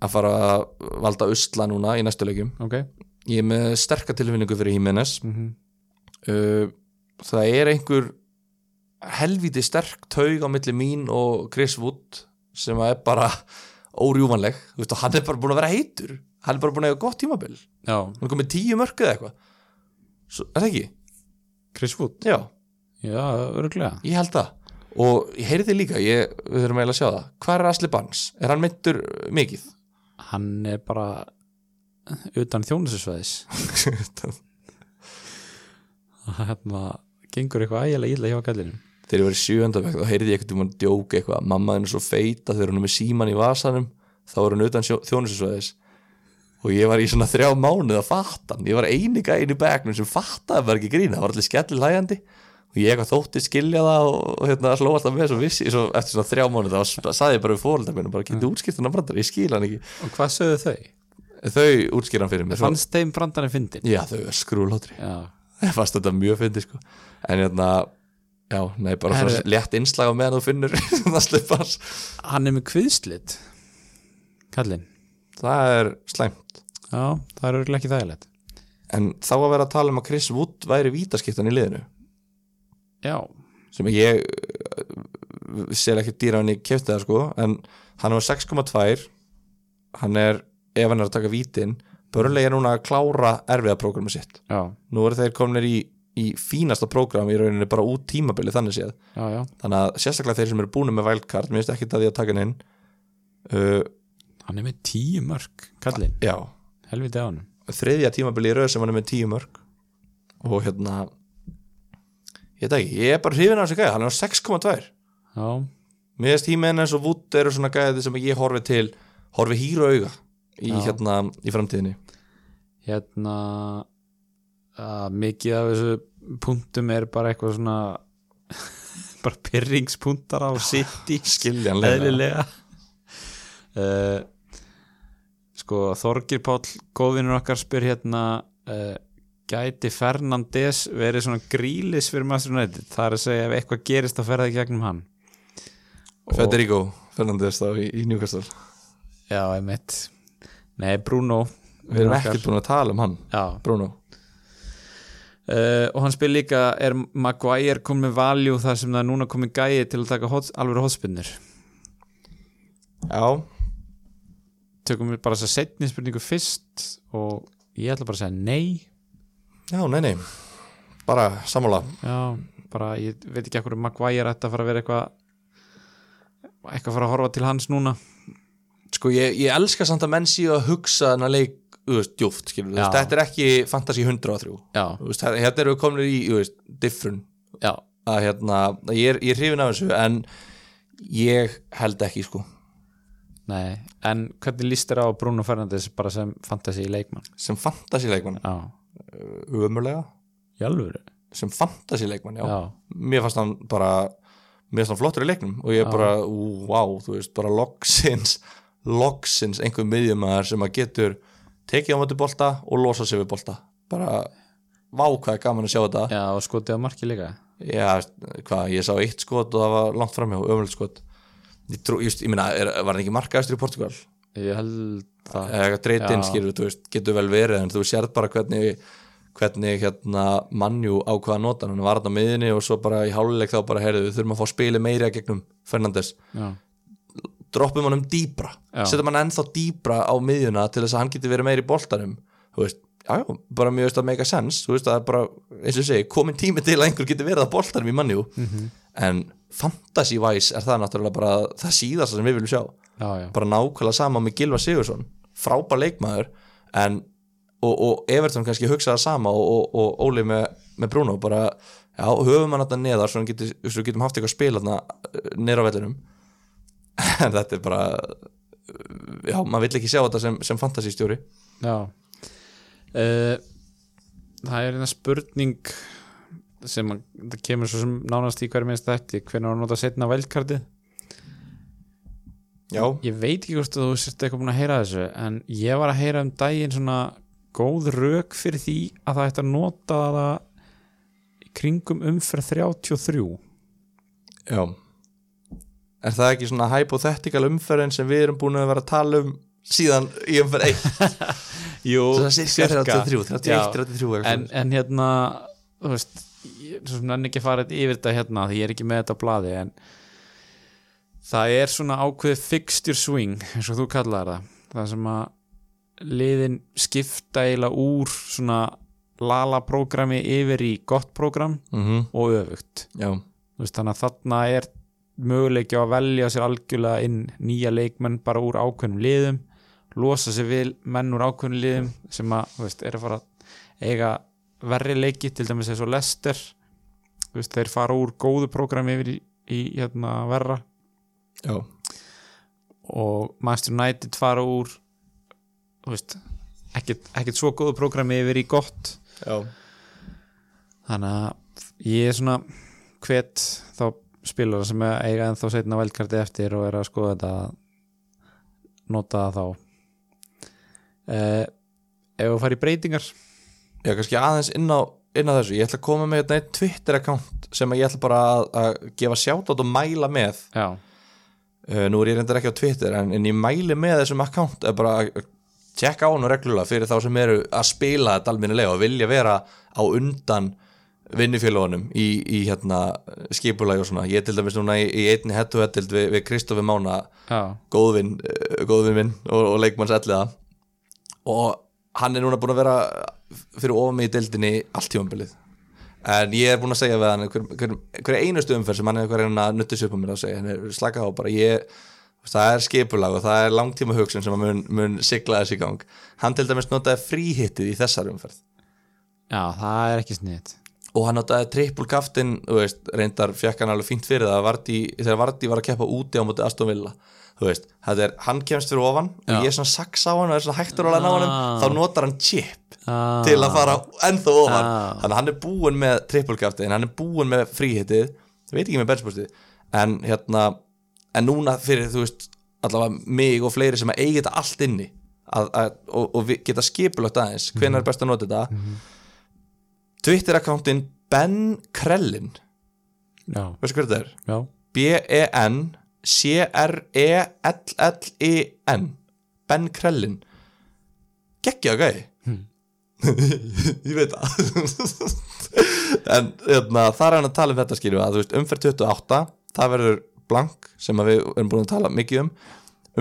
að fara að valda usla núna í næstu leikum ok, ég er með sterka tilfinningu fyrir Jimenez mm uh, það er einhver helviti sterk taug á milli mín og Chris Wood sem er bara órjúvanleg Þú veist, hann er bara búin að vera heitur. Hann er bara búin að eiga gott tímabil. Já, hann er komið tíu mörg eða eitthvað. Er það ekki? Chris Wood? Já, já, örglega ég held það. Og ég heyrði líka, ég, við þurfum eiginlega að sjá það. Hvað er Asli Barnes? Er hann myndur mikið? hann er bara utan þjónusisvæðis hérna gengur eitthvað ægilega illa hjá kallinum þegar ég var í sjöndabæk þá heyrði ég eitthvað um að djóka eitthvað mamma þinn er svo feita þegar hún er með síman í vasanum þá er hún utan þjónusisvæðis og ég var í svona þrjá mánuð að fatta hann, ég var eini gæinn í begnum sem fattaði bara ekki grína, það var allir skellil hægandi og ég eitthvað þótti skilja það og, hérna sló alltaf með svo vissi svo eftir svona þrjá mánuð þá saði ég bara við fóröldar minn bara getið útskipt hann að brandar, ég skil hann ekki. Og hvað sögðu þau? þau útskýr hann fyrir svo- fannst þeim brandarinn fyndin? já þau er skrúlhóttri já, ég fannst þetta mjög fyndi sko. En hérna já, nei, bara Herru- svona létt innslag á meðan þú finnur það slippas hann er með kviðslit kallinn það er slæmt. Já, það er örgulega ekki þægilegt. En þá að vera að tala um að Chris Wood væri vítaskiptan í liðinu já, sem ég uh, sér ekki dýra hann í kefti það sko en hann er á 6,2 hann er, ef hann er að taka vítin börnlega er núna að klára erfiða prógrami sitt. Já, nú eru þeir kominir í, í fínasta prógram í rauninni bara út tímabili þannig séð. Já, já. Þannig að sérstaklega þeir sem eru búin með wildcard mér finnst ekki að því að taka hann inn uh, hann er með tíu mörg helviti á hann þriðja tímabili í rauð sem hann er með tíu mörg og hérna ég ekki, ég er bara hrifin á þessi gæði hann er á 6,2 já, mér finnst tíminn eins og Wood eru svona gæði sem ég horfi til, horfi hýra auga í hérna, í framtíðinni. Hérna að mikið af þessu punktum er bara eitthvað svona bara pyrringspunktar á City skiljanlega. eðlilega. Uh, sko Þorgir Páll góðvinur okkar spyr hérna uh, gæti Fernandes verið svona grílis fyrir Master United? Það er að segja ef eitthvað gerist þá fer það í gegnum hann. Federico Fernandes þá í, í Newcastle. Já, einmitt. Nei, Bruno. Við erum ekkert búin að tala um hann já, Bruno. Uh, og hann spyr líka er Maguire komið með valjú þar sem það er núna komið gæi til að taka hot, alveg hotspinnur já, tökum við bara þess að setni spurningu fyrst og ég ætla bara að segja nei já, nei, nei. Bara sammála. Já, bara ég veit ekki ekkur Maguire ætti að fara að vera eitthvað eitthvað að fara að horfa til hans núna. Sko ég, ég elska samt að menn síðu að hugsa þennan leik þú veist, djúft, skilur, þú Já. veist, þetta er ekki Fantasy 103 já, Þú veist, hérna erum við komin í, þú veist, different. Já, að hérna, að ég er, ég er hrifin af þessu en ég held ekki sko. Nei en hvernig líst þér á Bruno Fernandes bara sem fantasy leikmann? Sem fantasy leikmann, já, umurlega í alvöru? Sem fantasy leikmann, já. já, mér fannst hann bara mér fannst hann flottur í leiknum og ég Já. bara, wow, þú veist, bara loksins loksins einhver miðjumæður sem að getur tekið á móti bolta og losa sig við bolta. Bara, vá hvað er gaman að sjá þetta. Já, og skotið á marki líka. Já, hvað, ég sá eitt skot og það var langt framhjá, ömulegt skot. Ég, trú, just, ég er, var hann ekki markaðastur í Portugal? Ég held það. Eða Já. skilur, þú veist, getur vel verið en þú sérð bara hvernig hvernig hérna mannjú ákvaða að nota hann. Var á miðinni og svo bara í háluleik þá bara heyrðu, við þurfum að fá spili meira gegnum Fernandes, já, droppum hann um dýbra setjum hann ennþá dýbra á miðjuna til þess að hann geti verið meira í boltanum. Þú veist, já, bara mjög veist að make a sense. Þú veist, það er bara, eins og segi, komin tími til að einhver geti verið á boltanum í mannjú Mhm. en fantasy-wise er það náttúrulega bara það síðasta sem við viljum sjá já, já, bara nákvæmlega sama með Gilva Sigursson frábær leikmaður en, og, og Everton kannski hugsaða sama og, og, og Óli með, með Bruno. Bara, já, höfum hann þetta neðar svo, hann svo getum haft eitthvað að spila þarna neðar á vellinum. En þetta er bara já, maður vill ekki sjá þetta sem, sem fantasystjóri já. Uh, það er eina spurning sem kemur svo sem nánast í hverju minnst þetta hvernig að nota setna vældkartið já, ég veit ekki hvort þú sért eitthvað búin að heyra þessu en ég var að heyra um daginn svona góð rök fyrir því að það ætti að nota það kringum umferð 33 já. Er það ekki svona hypothetical umferðin sem við erum búin að vera að tala um síðan í umferð 1 Jú, er cirka 33, 31, 33 en, en hérna þú veist, ég nenni ekki að fara yfir þetta hérna því ég er ekki með þetta á blaði en það er svona ákveðið fixture swing eins og þú kallar það. Það sem að liðin skipta eiginlega úr svona lala prógrami yfir í gott prógram mm og öfugt. Veist, þannig að þarna er möguleiki á að velja sér algjörlega inn nýja leikmenn bara úr ákveðnum liðum losa sér vil menn úr ákveðinu liðum sem að, veist, er að fara eiga verri leiki, til dæmis eins og Lester veist, þeir fara úr góðu prógrami yfir í, í hérna verra já, og Manchester United fara úr veist ekkert, ekkert svo góðu prógrami yfir í gott. Já, þannig að ég er svona hvet þá spilara sem eiga en þá setna veldkarti eftir og er að skoða þetta nota það þá. Eh, ef við farið í breytingar? Já, kannski aðeins inn á, inn á þessu, ég ætla að koma með einn Twitter account sem ég ætla bara að, að gefa sjátt og mæla með. Já, nú er ég reyndar ekki á Twitter en, en ég mæli með þessum account er bara að tjekka á hann reglulega fyrir þá sem eru að spila þetta alminnilega og vilja vera á undan vinnufélagunum í, í hérna skipulagi og svona, ég til dæmis núna í, í einni hettu hettild við, við Kristofi Mána góðvinn góðvinn minn og, og leikmanns elliða. Og hann er núna búin að vera fyrir ofan mig í deildinni allt tímambilið en ég er búin að segja við hann hver, hver, hver einustu umferð sem hann er hver að nuttis upp á mér að segja, hann er slaka á bara ég, það er skipulag og það er langtíma hugsun sem mun, mun sigla þessi gang. Hann til dæmis notaði fríhittið í þessar umferð. Já, það er ekki sniðt og hann notaði trippul kaftin veist, reyndar fekk hann alveg fínt fyrir það Vardí, þegar Vardí var að keppa úti á móti Aston Villa þú veist, þetta er, hann kemst fyrir ofan Já. og ég er svona saks á hann og er svona hægtur að ná hann Ah. þá notar hann chip ah, til að fara ennþá ofan Ah. þannig hann er búinn með trippulkaftin hann er búinn með fríhittið ég veit ekki með benchbústið en hérna, en núna fyrir þú veist, allavega mig og fleiri sem að eiga þetta allt inni að, að, og, og geta skipulagt aðeins hvenær er best að nota þetta Twitter-akkántin Ben Krellin já, veistu hvað þetta er? B-E-N C-R-E-L-L-I-N Ben Krellin. Geggja gæði ég veit það. En hérna, það er hann að tala um þetta skilju að veist umferð 28 það verður blank sem við erum búin að tala mikið um.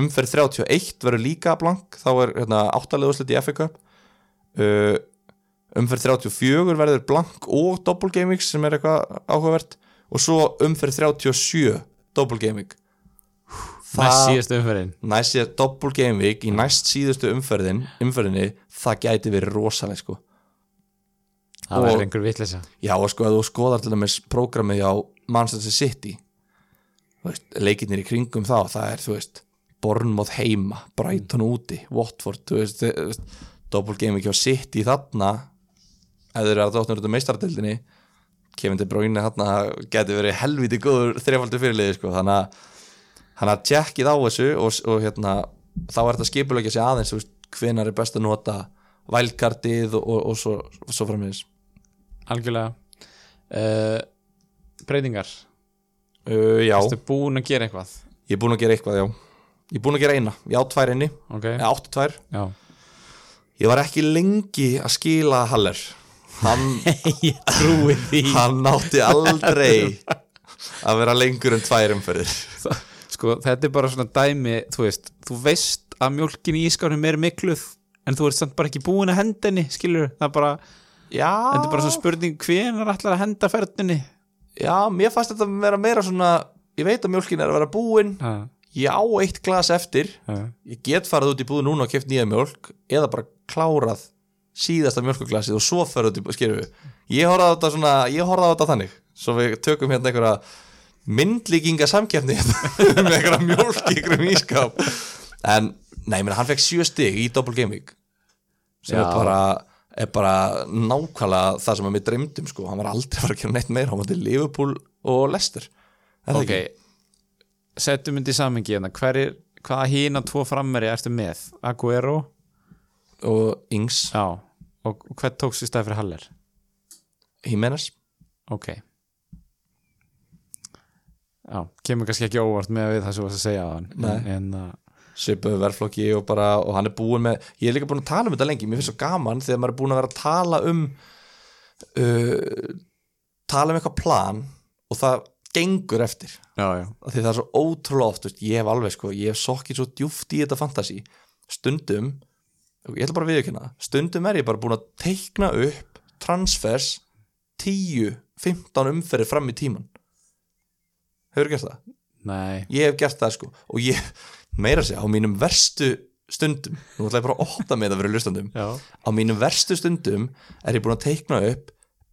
Umferð 31 verður líka blank þá er hérna, áttalega úrslit í FA Cup. Uh, umferð 34 verður blank og double gaming sem er eitthvað áhugavert. Og svo umferð 37 double gaming næst síðast umferðin. Næst síðast double game week í næst síðustu umferðin umferðinni, það gæti verið rosaleg sko. Það verður einhver vitleysa. Já og sko að þú skoðar til dæmis prógramið á Manchester City leikirnir í kringum þá það er þú veist, Bournemouth heima Brighton úti, Watford þú veist, veist, double game week á City þarna ef þeir eru að dóttnur út af meistaradildinni Kevin De Bruyne þarna gæti verið helviti góður þrefaldur fyrirliði sko, þannig að hann að tjekkið á þessu og, og hérna, þá er þetta skipulegja sig aðeins þú veist, hvenar er best að nota vælkartið og, og, og svo, svo framvegis. Algjörlega. Uh, breytingar. Uh, já, Ertu búin að gera eitthvað? Ég er búinn að gera eitthvað já. Ég er búinn að gera eina, ég á tvær inni. Ok, ég átti tvær, já. Ég var ekki lengi að skila Haller. Hann, hann átti aldrei að vera lengur en tvær umferðir sko, þetta er bara svona dæmi þú veist, þú veist að mjólkin í ískánum er mikluð en þú ert samt bara ekki búin að henda henni skilur, það er bara, já, þetta er bara svona spurning hvenar ætlar að henda ferðinni? Já, mér fannst þetta að vera meira svona ég veit að mjólkin er að vera búin. Ha, ég á eitt glas eftir. Ha. ég get farið út í búð núna og keft nýja mjólk eða bara klárað síðasta mjólkuglasið og svo farið út í búð skilur við, ég horfði á þetta svona ég horfði á þetta þannig, svo við tökum hérna einhverja myndlíkinga samkeppni með einhverja mjólk í einhverjum ískap en, nei, menn, hann fekk sjö stig í double game week sem er bara er bara nákvæmlega það sem við dreymdum sko, hann var aldrei að fara að gera neitt meira hann var til Liverpool og Leicester. Er það ok. myndi í samengi hérna. Hvaða hína tvo frammeri ertu með? Aguero, og Ings, já. Og hvern tókst í stað fyrir Haller? Jimenez ok já, kemur kannski ekki óvart með við það sem þú varst að segja á hann uh, svipuðu verðflokki og bara og hann er búin með, ég er líka búin að tala um þetta lengi mér finnst svo gaman þegar maður er búin að vera að tala um uh, tala um eitthvað plan og það gengur eftir. Já, já, því það er svo ótrúlega oft veist, ég hef alveg sko, ég hef sokkið svo djúft í þetta fantasi stundum ég ætla bara að það, stundum er ég bara búin að teikna upp transfers 10-15 umferðir fram í tíman hefur gert það? nei. Ég hef gert það sko. Og ég, meira að segja, á mínum verstu stundum nú ætla ég bara að opta með það fyrir hlustandum já, á mínum verstu stundum er ég búin að teikna upp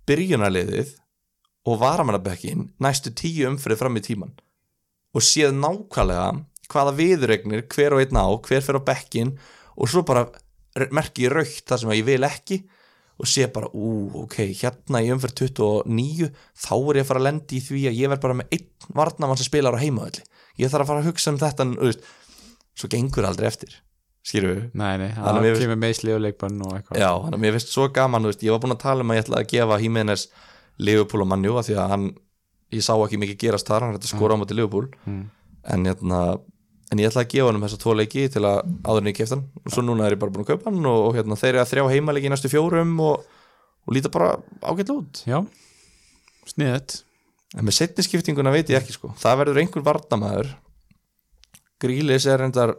byrjunarliðið og varamannabekkin næstu tíu umfyrir fram í tíman og séð nákvæmlega hvaða viðuregnir hver og einn á, hver fyrir á bekkin og svo bara merki ég raukt það sem ég vil ekki og sé bara, ú, ok, hérna í umfyrir 29, þá er ég að fara að lendi í því að ég verð bara með einn varnamann sem spilar á heimaðalli, ég þarf að fara að hugsa um þetta, þú veist, svo gengur aldrei eftir, skýrðu við? Nei, nei, það kemur meðsli og leikbann og eitthvað. Já, þannig að mér finnst svo gaman, veist, ég var búinn að tala um að ég ætla að gefa Jimenez Liverpool og Manju af því að hann, ég sá ekki mikið gerast þar, hann hætti skora á móti Liverpool. Mm. en, hérna, en ég ætla að gefa hann um þessa tvo leiki til að ég kefti hann. Og svo núna er ég bara búinn að kaupa hann og, og hérna, þeir eru að þrjá heimaleiki í næstu fjórum og, og líta bara ágætlega út. Já, sniðut en með setni skiptinguna veit ég ekki sko. Það verður einhver varnamæður Grílis er reyndar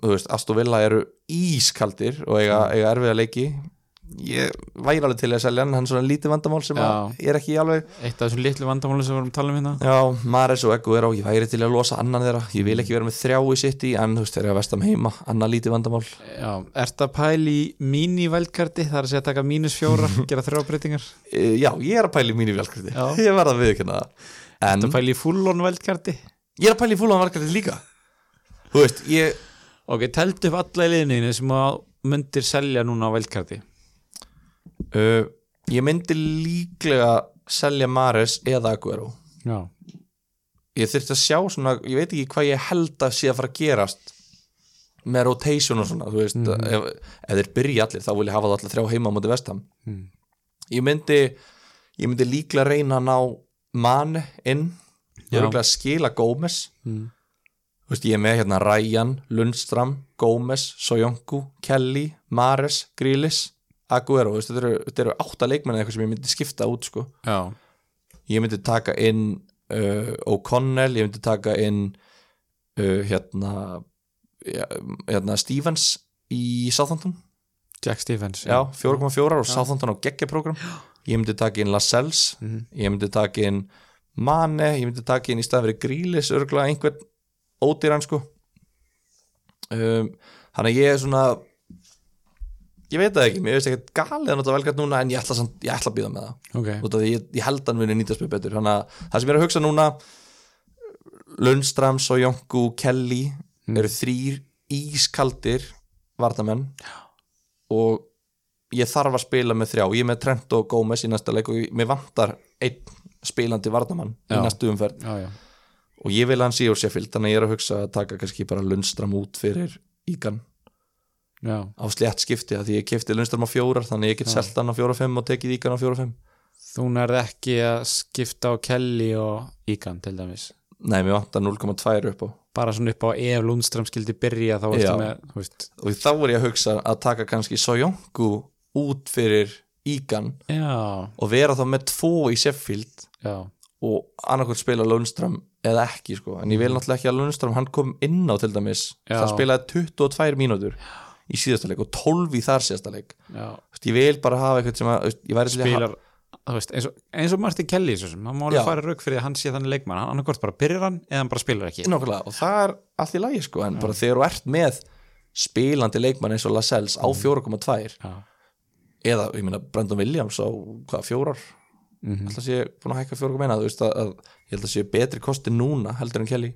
þú veist, Aston Villa eru ískaldir og eiga, eiga erfiða leiki ég væri alveg til að selja hann hann er svona lítið vandamál sem er ekki alveg eitt af þessum litlu vandamáli sem við vorum að tala um hérna. Já, Mares og Eggu er á, ég væri til að losa annan þeirra. Ég vil ekki vera með þrjá í sitt í en þú veist, þeir eru að vestam heima, annan lítið vandamál. Já, ert að pæli í mini-vældkarti það er að segja að taka mínus fjóra gera þrjábreytingar e, já, ég er að velkriti Já. ég verða að viðkynna það. En ert að pæli ég ég ok, teltu upp alla í liðinu sem að myndir selja núna á vældkarti Uh, ég myndi líklega selja Mares eða Aguero. Já, ég þurfti að sjá svona, ég veit ekki hvað ég held að sé að fara að gerast með rotation og svona þú veist, ef, ef þeir byrja allir þá vil ég hafa það allir þrjá heima á móti vestam Mm. ég myndi ég myndi líklega reyna að ná mann inn skila Gómez. Mm. þú veist, ég er með hérna Ryan, Lundstram Gómez, Sojonku, Kelly Mares, Grílis Aguero, þetta eru, eru átta leikmenn eða eitthvað sem ég myndi skipta út sko. Ég myndi taka inn uh, O'Connell, ég myndi taka inn uh, hérna hérna Stevens í Southampton, Jack Stephens já, 4,4 og Southampton á geggjaprogram, ég myndi taka inn Lascelles, Mhm. ég myndi taka inn Mane, ég myndi taka inn í stað fyrir Grílis, örgulega einhvern ódýran sko. Um, þannig að ég er svona ég veit það ekki, mér veist ekki galið að nota velgætt núna en ég ætla, samt, ég ætla að býða með það. Ok, út af því ég, ég held að hann muni nýtast mér betur. Þannig að það sem ég er að hugsa núna Lundstrams og Jonku Kelly Mm. eru þrýr ískaldir varnamenn og ég þarf að spila með þrjá. Ég er með Trent og Gómez í næsta leik og ég- mér vantar einn spilandi varnamann í Já. næstu umferð. Já, já. Og ég vil að hann sé úr Sheffield þannig að ég er að hugsa að taka kannski bara Lundstram út fyrir Ígan já, á slétt skipti að því ég kefti Lundstram á fjórar þannig ég get Já. selt hann á fjóra og fimm og tekið Ígan á fjóra og fimm. Þú nærð ekki að skipta á Kelly og Ígan til dæmis. Nei, mér vantar 0,2 upp á. Bara svona upp á ef Lundström skildi byrja þá Já. varstu með, veist. Og þá er ég að hugsa að taka kannski Sojongu út fyrir Ígan já, og vera þá með tvo í Sheffield já, og annarkvæmt spila Lundström eða ekki sko, en ég vil náttúrulega ekki að Lundström hann kom inn á til dæmis Já. það spilaði 22 mínútur í síðasta leik og 12 í þar síðasta leik. Já. Þú veist, ég vil bara hafa eitthvað sem að veist, spilar veist, eins, og, eins og Martin Kelly hann má Já. alveg fara rauk fyrir að hann sé þannig leikmann hann annarkvort bara byrjar hann eða hann bara spilar ekki. Nákvæmlega, og það er allt í lagi sko, en bara þegar þú ert með spilandi leikmann eins og Lascelles á 4,2 já, eða, ég meina, Brandon Williams á hvað, fjórar? Mm held að sé búin að hækka fjóra meina þú veist að, að ég held að sé betri kosti núna heldur en Kelly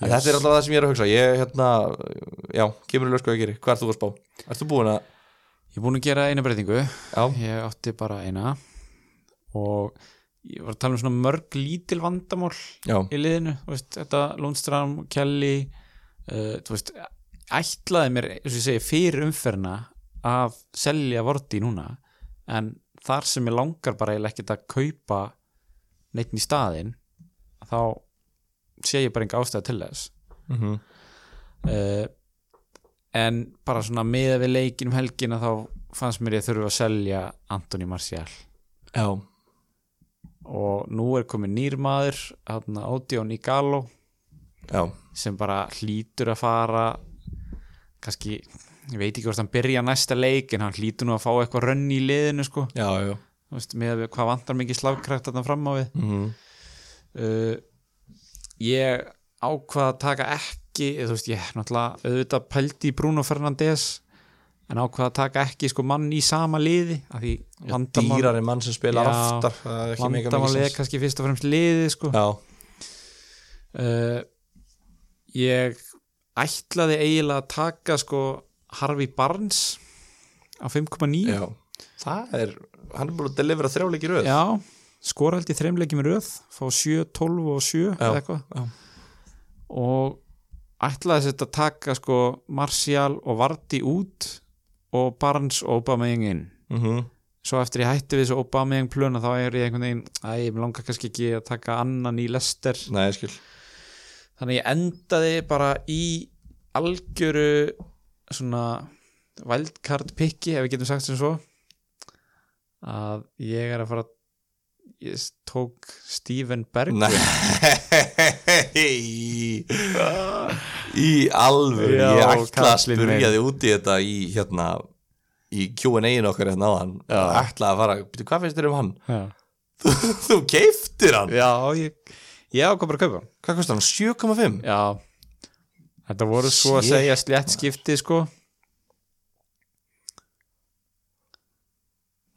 Yes. þetta er alltaf það sem ég er að hugsa. Ég hérna, já, kemur í lög sko að gera hvað ert þú að spá? Þú búin að ég er búin að gera eina breytingu. Já, ég átti bara eina. Og ég var að tala um svona mörg lítil vandamál já, í liðinu, veist, þetta Lundström, Kelly uh, þú veist, ætlaði mér, eins og ég segi, fyrir umferna að selja vorti núna. En þar sem ég langar bara ekkert að kaupa neitt í staðinn þá sé ég bara enga ástæða til þess. Mm uh, en bara svona með við leikin um helgina þá fannst mér ég þurfa að selja Antoni Marcial já, og nú er komið nýrmaður Ódjón Igalo já, sem bara hlýtur að fara kannski ég veit ekki hvort hann byrja næsta leik en hann hlýtur nú að fá eitthvað rönn í liðinu sko, já, já. Veist, með að hvað vantar mikið slagkræft þarna fram á við. Mm uh, ég ákvað að taka ekki þú veist, ég náttúrulega auðvitað pældi Bruno Fernandes en ákvað að taka ekki sko mann í sama liði af því vandamál, dýrari mann sem spilar aftar er vandamál er kannski fyrst og fremst liði sko. Já, uh, ég ætlaði eiginlega að taka sko Harvey Barnes á 5,9 já, það er hann er búin að delivera þrjáleiki röð. Já, skora held í röð fá 7, 12 og 7 eða eitthvað. og ætlaði þess að taka sko Martial og Vardy út og Barnes og Aubameyang inn. Mm svo eftir ég hætti við þessu Aubameyang plöna þá er ég einhvern veginn, æ, ég langar kannski ekki að taka annan í Lester nei, þannig ég endaði bara í algjöru svona wildcard picki ef við getum sagt sem svo að ég er að fara ég tók Steven Berg Nei Í alvöru Já, Ég ætla að spurja þig út í þetta í hérna í Q&A-in okkar hérna á hann ætla að fara, byrju, hvað finnst þér um hann? Já, Þú keiftir hann? Já ég, ég ákvað bara að kaupa hann. Hvað kostar hann? 7,5? Já Þetta voru svo að Shit, segja slétt skipti sko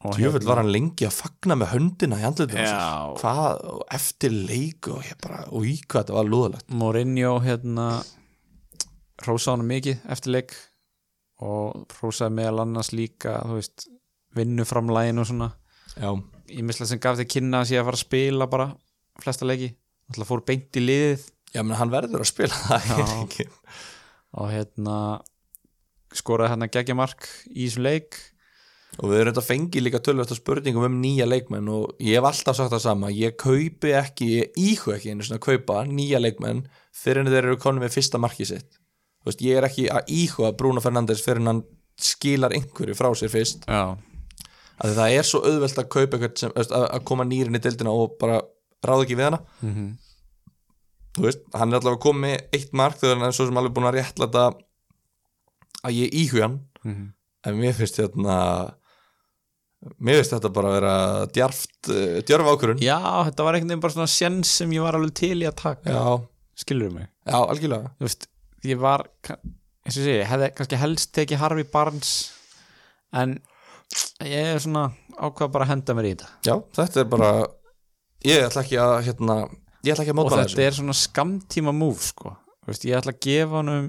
Og Jöfull var hann lengi að fagna með höndina í andlutum Já. Hvað, eftir leik og ég bara, og í hvað þetta var lúðalegt. Mourinho hérna hrósa hann mikið eftir leik og hrósaði meðal annars líka þú veist, vinnuframlægin og svona. Já, ímislega sem gaf þig kynna að sé að fara að spila bara flesta leiki, alltaf fór beint í liðið. Já, menn hann verður að spila það er ekki. Og hérna skoraði hann að gegja mark í þessum leik og við erum þetta fengið líka tölvöld spurningum um nýja leikmenn og ég hef alltaf sagt það sama ég kaupi ekki, ég íhu ekki einu svona að kaupa nýja leikmenn fyrir en þeir eru konum með fyrsta markið sitt. Veist, ég er ekki að íhu að Bruno Fernandes fyrir en hann skilar einhverju frá sér fyrst. Já, að það er svo auðvelt að kaupa eitthvað sem, veist, að, koma nýrin í dildina og bara ráða ekki við hana. Mm þú veist, hann er allavega komið eitt mark þegar hann er svo sem alveg búin að réttlæta að ég íhu hann. Mhm. en mér finnst hérna mér finnst þetta bara að vera djarft, uh, djörf ákvörun Já, þetta var einhvern veginn bara svona sjens sem ég var alveg til í að taka. Já, skilur mig? Já, algjörlega. Þú veist, ég var eins og segi, ég hefði kannski helst tekið Harvey Barnes en ég er svona ákvað bara að henda mér í þetta. Já, þetta er bara ég ætla ekki að hérna, ég ætla ekki að og mótmæla þetta er svona skamtíma move sko, Þú veist, ég ætla að gefa hann um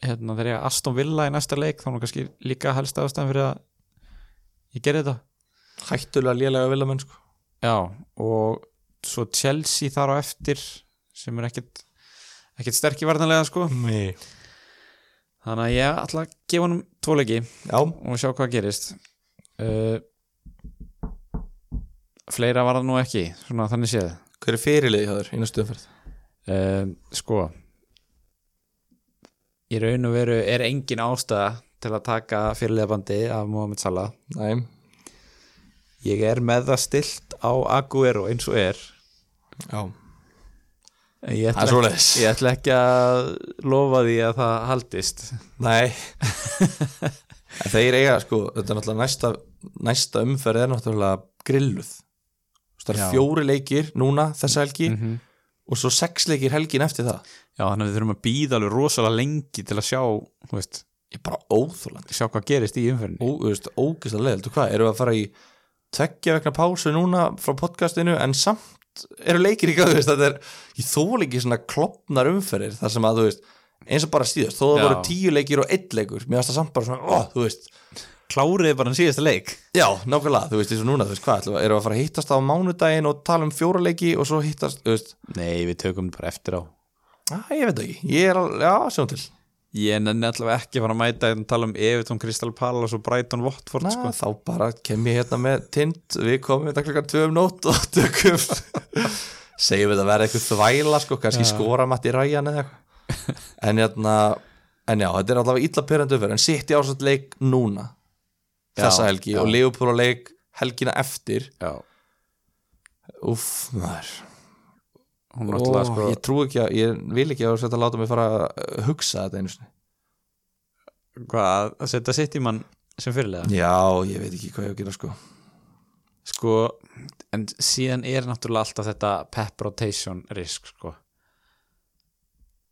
hérna, þegar ég Aston Villa í næsta leik þá er nú kannski líka helst ástæðan fyrir að ég gerði þetta hættulega lélega vilamenn sko. já, og svo Chelsea þar á eftir sem er ekkit ekkit sterkir varnarlega sko Nei. þannig að ég ætla að gefa hann tvo leiki já, og sjá hvað gerist uh, fleira var það nú ekki svona þannig séð hver er fyrirlið þér í næstu umferð uh, sko í raun og veru er engin ástæða til að taka fyrirliðabandi af Mohamed Salah Nei. Ég er með það stilt á Aguero eins og er. Já, ég það er ætla, svoleiðis. ég ætla ekki að lofa því að það haldist. Nei. En þeir eiga, sko, er næsta, næsta umferð er náttúrulega grilluð. Það er fjóri leikir núna þessa helgi mm -hmm. og svo sex leikir helgin eftir það. Já þannig að við þurfum að býða alveg rosalega lengi til að sjá þú veist, Ég er bara óþólandi sjá hvað gerist í umferðinni. Ó, þú veist, ógist að leið, hvað, erum við að fara í tveggja vegna pásu núna frá podcastinu en samt eru leikir gæðu, veist, þetta er ég þól ekki svona klopnar umferðir þar sem að, þú veist, eins og bara síðast þó það voru tíu leikir og einn leikur mér varst það samt bara svona, ó, þú veist. Kláriði bara hann síðasta leik. Já, nákvæmlega, þú veist, eins og núna, þú veist, hvað, erum við að fara að hittast á mánudaginn og tala um fjóra leiki og svo hittast, þú veist, nei við tökum bara eftir á. Að, ég veit ekki, ég er alveg, já, sjáum til. Ég nenni allavega ekki að fara að mæta en tala um Everton, Crystal Palace og Brighton Watford Na, sko. þá bara kem ég hérna með tind, við komum þetta klukkan tvö um nótt og tökum, segjum við að vera eitthvað þvæla, sko, kannski Já. skora mætti ræjan eða eitthvað, en hérna, en já, þetta er allavega illa pyrrandu fyrir, en sitt í ásett leik núna, Já, þessa helgi, já. og Leopold leik helgina eftir, já, uff, maður, Ó, sko ég trú ekki að, ég vil ekki að þetta láta mig fara að hugsa þetta einu sinni. Hvað, að setja sitt í mann sem fyrirlega já, ég veit ekki hvað ég á að gera sko. Sko, en síðan er náttúrulega alltaf þetta pep rotation risk sko.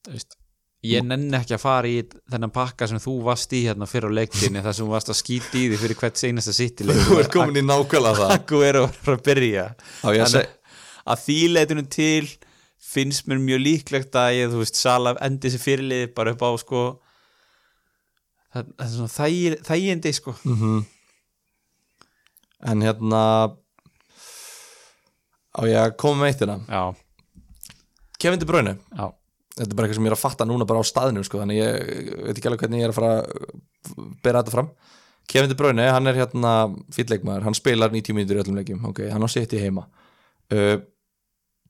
Þú veist, ég nenni ekki að fara í þennan pakka sem þú varst í hérna fyrir á leiktinni þar sem þú varst að skýta í því fyrir hvert seinasta sitt Þú ert komin í nákvæmlega það. Akku er að fara að byrja. Á ég að Þannig seg að því leitunum til finnst mér mjög líklegt að ég, þú veist, Sala endi þessi fyrirlið bara upp á sko það, það er svona þægi, þægindi sko. En hérna Á ég að koma með eitt hérna? Já, Kevin De Bruyne. Já, Þetta er bara eitthvað sem ég er að fatta núna bara á staðinu sko, Þannig ég veit ekki alveg hvernig ég er að fara að bera þetta fram. Kevin De Bruyne, hann er hérna fýtleikmaður, hann spilar 90 mínútur í öllum leikjum ok, hann á sitt í heima. Uh,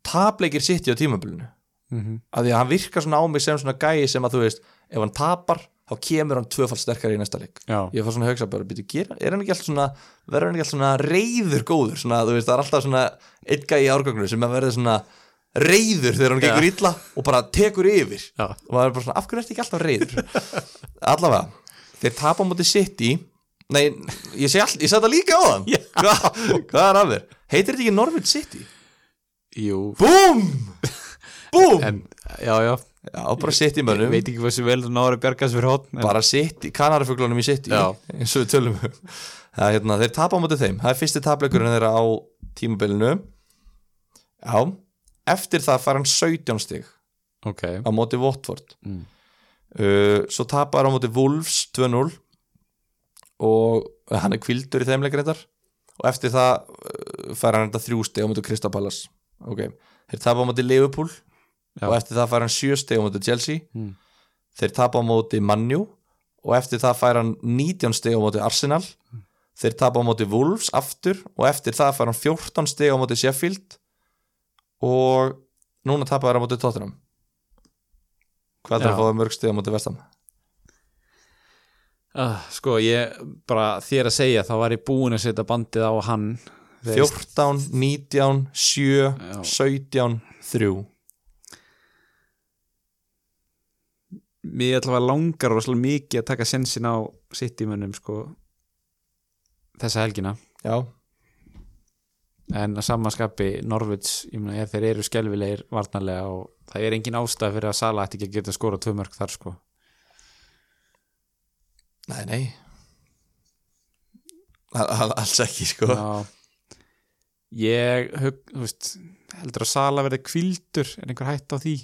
Tapleikir sitt í á tímabilinu. Mm að því að hann virkar svona á mig sem svona gæi sem að þú veist, ef hann tapar þá kemur hann tvöfald sterkari í næsta leik. Já, ég fór svona að hugsa bara, gera, er hann ekki alltaf svona verður hann ekki alltaf svona reyður góður? Svona, þú veist, það er alltaf svona einn gæi í árgangur sem verður svona reyður þegar hann Já. gengur illa og bara tekur yfir. Já, og maður er bara svona, af hverju ertu ekki alltaf reyður allavega, þeir tapa á móti City. Nei, ég segi all, ég segi þetta líka á þann Já. Hva, hvað er af þér? heitir þetta ekki Norwich City? Jú. BOOM! BOOM! en, já, já, Já, bara City mönnum. Veit ekki hvað sem vel náður að bjarga þessu fyrir hótt bara City, kanarifuglunum í City Já. eins og við tölum um. Það, er hérna, þeir tapa á móti þeim, það er fyrsti tapleikurinn þeirra á tímabilinu. Já. Eftir það fær hann 17 stig ok, á móti Watford. Mm. uh, svo tapar hann á móti Wolves 2-0 og hann er kvildur í þeim leikreitar og eftir það uh, fær hann þetta þrjú stig á móti Crystal Palace ok, þeir tapa á móti Liverpool Já. og eftir það fær hann sjö stig á móti Chelsea. Mm. þeir tapa á móti Manju og eftir það fær hann 19 stig á móti Arsenal. Þeir tapa á móti Wolves aftur og eftir það fær hann 14 stig á móti Sheffield. Og núna tapa þær á móti Tottenham. Hvað er Já. að fá mörg stig á móti Vestam uh, sko, ég bara þér að segja, þá var ég búin að setja bandið á hann 14, 19, 7 Já. 17, 3 mér ætla að langar rosalega mikið að taka sensin á sittimönnum sko þessa helgina. Já, en að samanskapi meina, ef þeir eru skelvilegir varnarlega og það er engin ástæð fyrir að Sala ætti ekki að geta skora tvö mörg þar sko. Nei, nei. Al- al- alls ekki sko. Já ég, veist heldur að Sala verði kvildur er einhver hætt á því?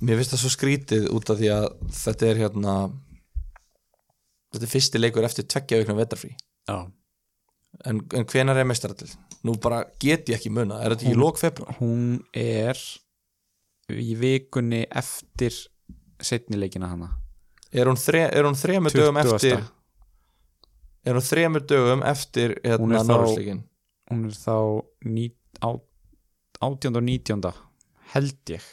Mér finnst það svo skrítið út af því að þetta er hérna þetta er fyrsti leikur eftir tveggja vikna vetarfrí já, en, en hvenar er meistarall nú bara get ég ekki muna, er þetta ekki í lók februar hún er í vikunni eftir setnileikina hana. Er hún, þre, er hún þremur dögum 20. eftir er hún þremur dögum eftir hérna Norðursleikin hún er þá ní, á, 18. og 19. held ég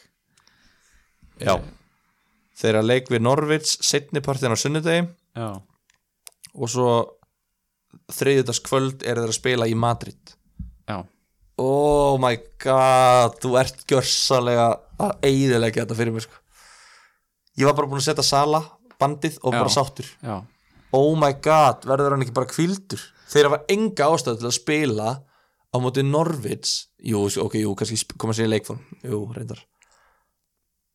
já þeirra leik við Norvits setnipartin á sunnudegi já, og svo þriðjudags kvöld er þeir að spila í Madrid já, oh my god þú ert gjörsalega að eigðilega þetta fyrir mig sko. ég var bara búin að setja Sala bandið og Já. bara sáttur já, oh my god, verður hann ekki bara kvildur þeir hafa enga ástæð til að spila á móti Norvits jú, ok, jú, kannski koma sér í leikform. Jú, reyndar.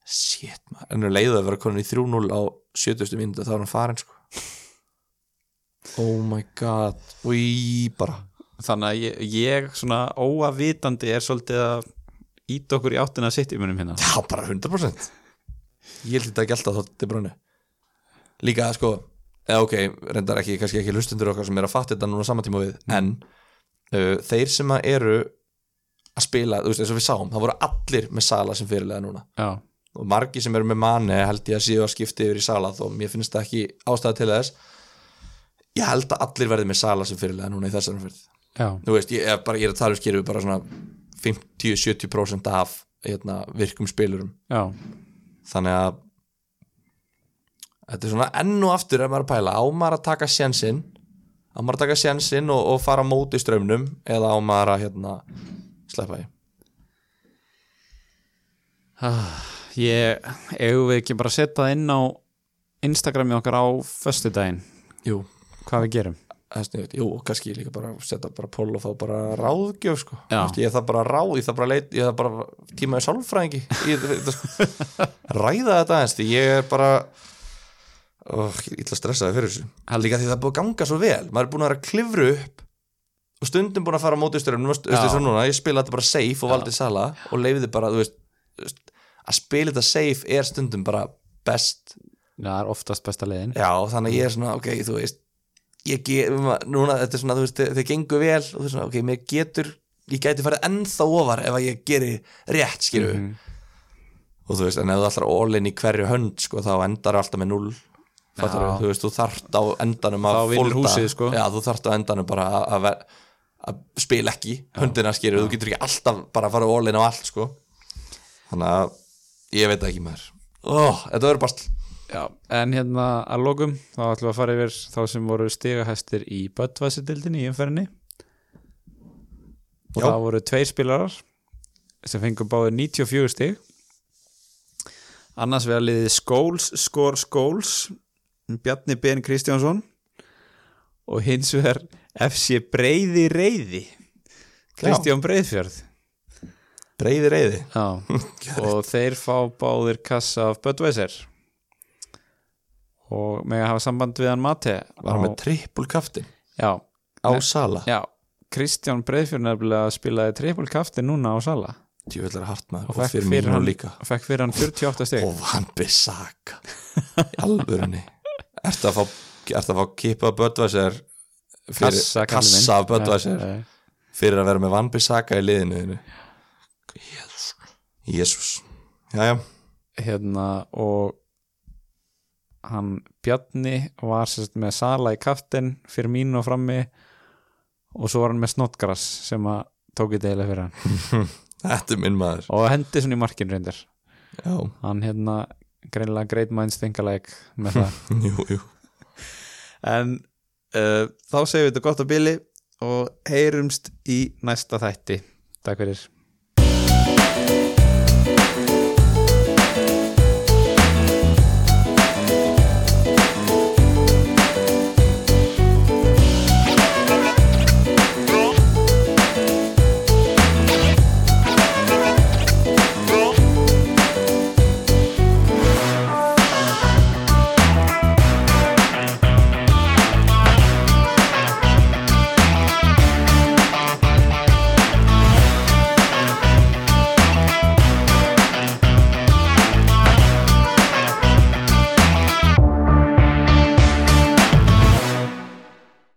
Shit, maður, en er leiðið að vera konin í 3-0 á 70. mínútu þá er hann farin sko. Oh my god. Ég bara. Þannig að ég, ég svona óavitandi er svolítið að íta okkur í áttina að sittimunum hérna. Já, bara 100% Ég þetta ekki alltaf þótt brunni Líka, sko eða ok, reyndar ekki, kannski ekki hlustundur okkar sem er að fatta þetta núna saman tíma við en þeir sem að eru að spila, þú veist, eins og við sáum það voru allir með Sala sem fyrirlega núna. Já, og margi sem eru með manni held ég að séu að skipta yfir í Sala þó mér finnst það ekki ástæða til þess. Ég held að allir verði með Sala sem fyrirlega núna í þessari fyrir já, þú veist, ég er, bara, ég er að tala um skeru bara svona 50-70% af hérna, virkum spilurum. Já. Þannig að þetta er svona enn og aftur ef maður að pæla, á maður að taka sjensinn á maður að taka sjensinn og, og fara móti strömmnum eða á maður að hérna, sleppa því ég, eigum við ekki bara að setja það inn á Instagrami okkar á föstudaginn Jú, hvað við gerum Hestinjótt, jú, kannski líka bara setja bara pól og fá bara ráðgjöf sko. Ég þarf bara ráð, ég þarf bara leit ég þarf bara tímaði sálfræðingi ég, þetta, sko. ræða þetta ég er bara oh, ég ætla að stressa það fyrir þessu Held- líka því það er búið að ganga svo vel maður er búin að vera að klifra upp og stundum búin að fara á Já. ég spila þetta bara safe og valdi sala og leiði bara, veist, að spila þetta safe er stundum bara best það er oftast besta leiðin Já, þannig að ég er svona, ok, þú veist ég get, núna, þetta er svona, þú veist þið, gengur vel og þú veist svona, ok, mér getur ég gæti farið ennþá ofar ef að ég geri rétt, skilju Mhm. og þú veist, en ef þú ætlar all-in í hverju hönd, sko, þá endar alltaf með null Já. Þú veist, þú þarft á endanum að húsið, sko. Já, þú þarft á endanum bara að, að, að spila ekki höndina, skilju, þú getur ekki alltaf bara að fara all-in á allt, sko. Þannig að, ég veit ekki maður. Ó, þetta verður bara Já, en hérna að lokum þá ætlum við að fara yfir þá sem voru stigahæstir í Budweiser-dildinni í umferðinni. Og Já. það voru tveir spilarar sem fengur báður 94 stig. Annars vegar liðið Skóls, Skór, Skóls Bjarni Ben Kristjánsson. Og hins vegar FC Breiði Reiði. Kristján Breiðfjörð. Breyði reyði og þeir fá báðir kassa af Budweiser og með að hafa samband við hann Mate. Var hann með trippul kaftin Já, á Nei. sala? Já. Kristján Breiðfjörn nefnilega spilaði triple kafti núna á Sala. Djúvillar hartmaður og og fekk fyrir hann, líka. og fekk fyrir hann 48 stig. Og hann besaka alvörunni ertu að fá, ertu að fá kipa Böttvæsir fyrir Kassa, kassa af Böttvæsir fyrir að vera með Van Bissaka í liðinu Jésús. Jæja, Hérna og hann Bjarni var sérst með Sala í kaftin fyrir mínu og frammi og svo var hann með Snodgrass sem að tók í deila fyrir hann. Þetta er minn maður. Og hendi svona í markin reyndir Já, hann hérna greinilega great minds think alike með það. Jú, jú. En uh, þá segjum við þetta gott á bili og heyrumst í næsta þætti. Takk fyrir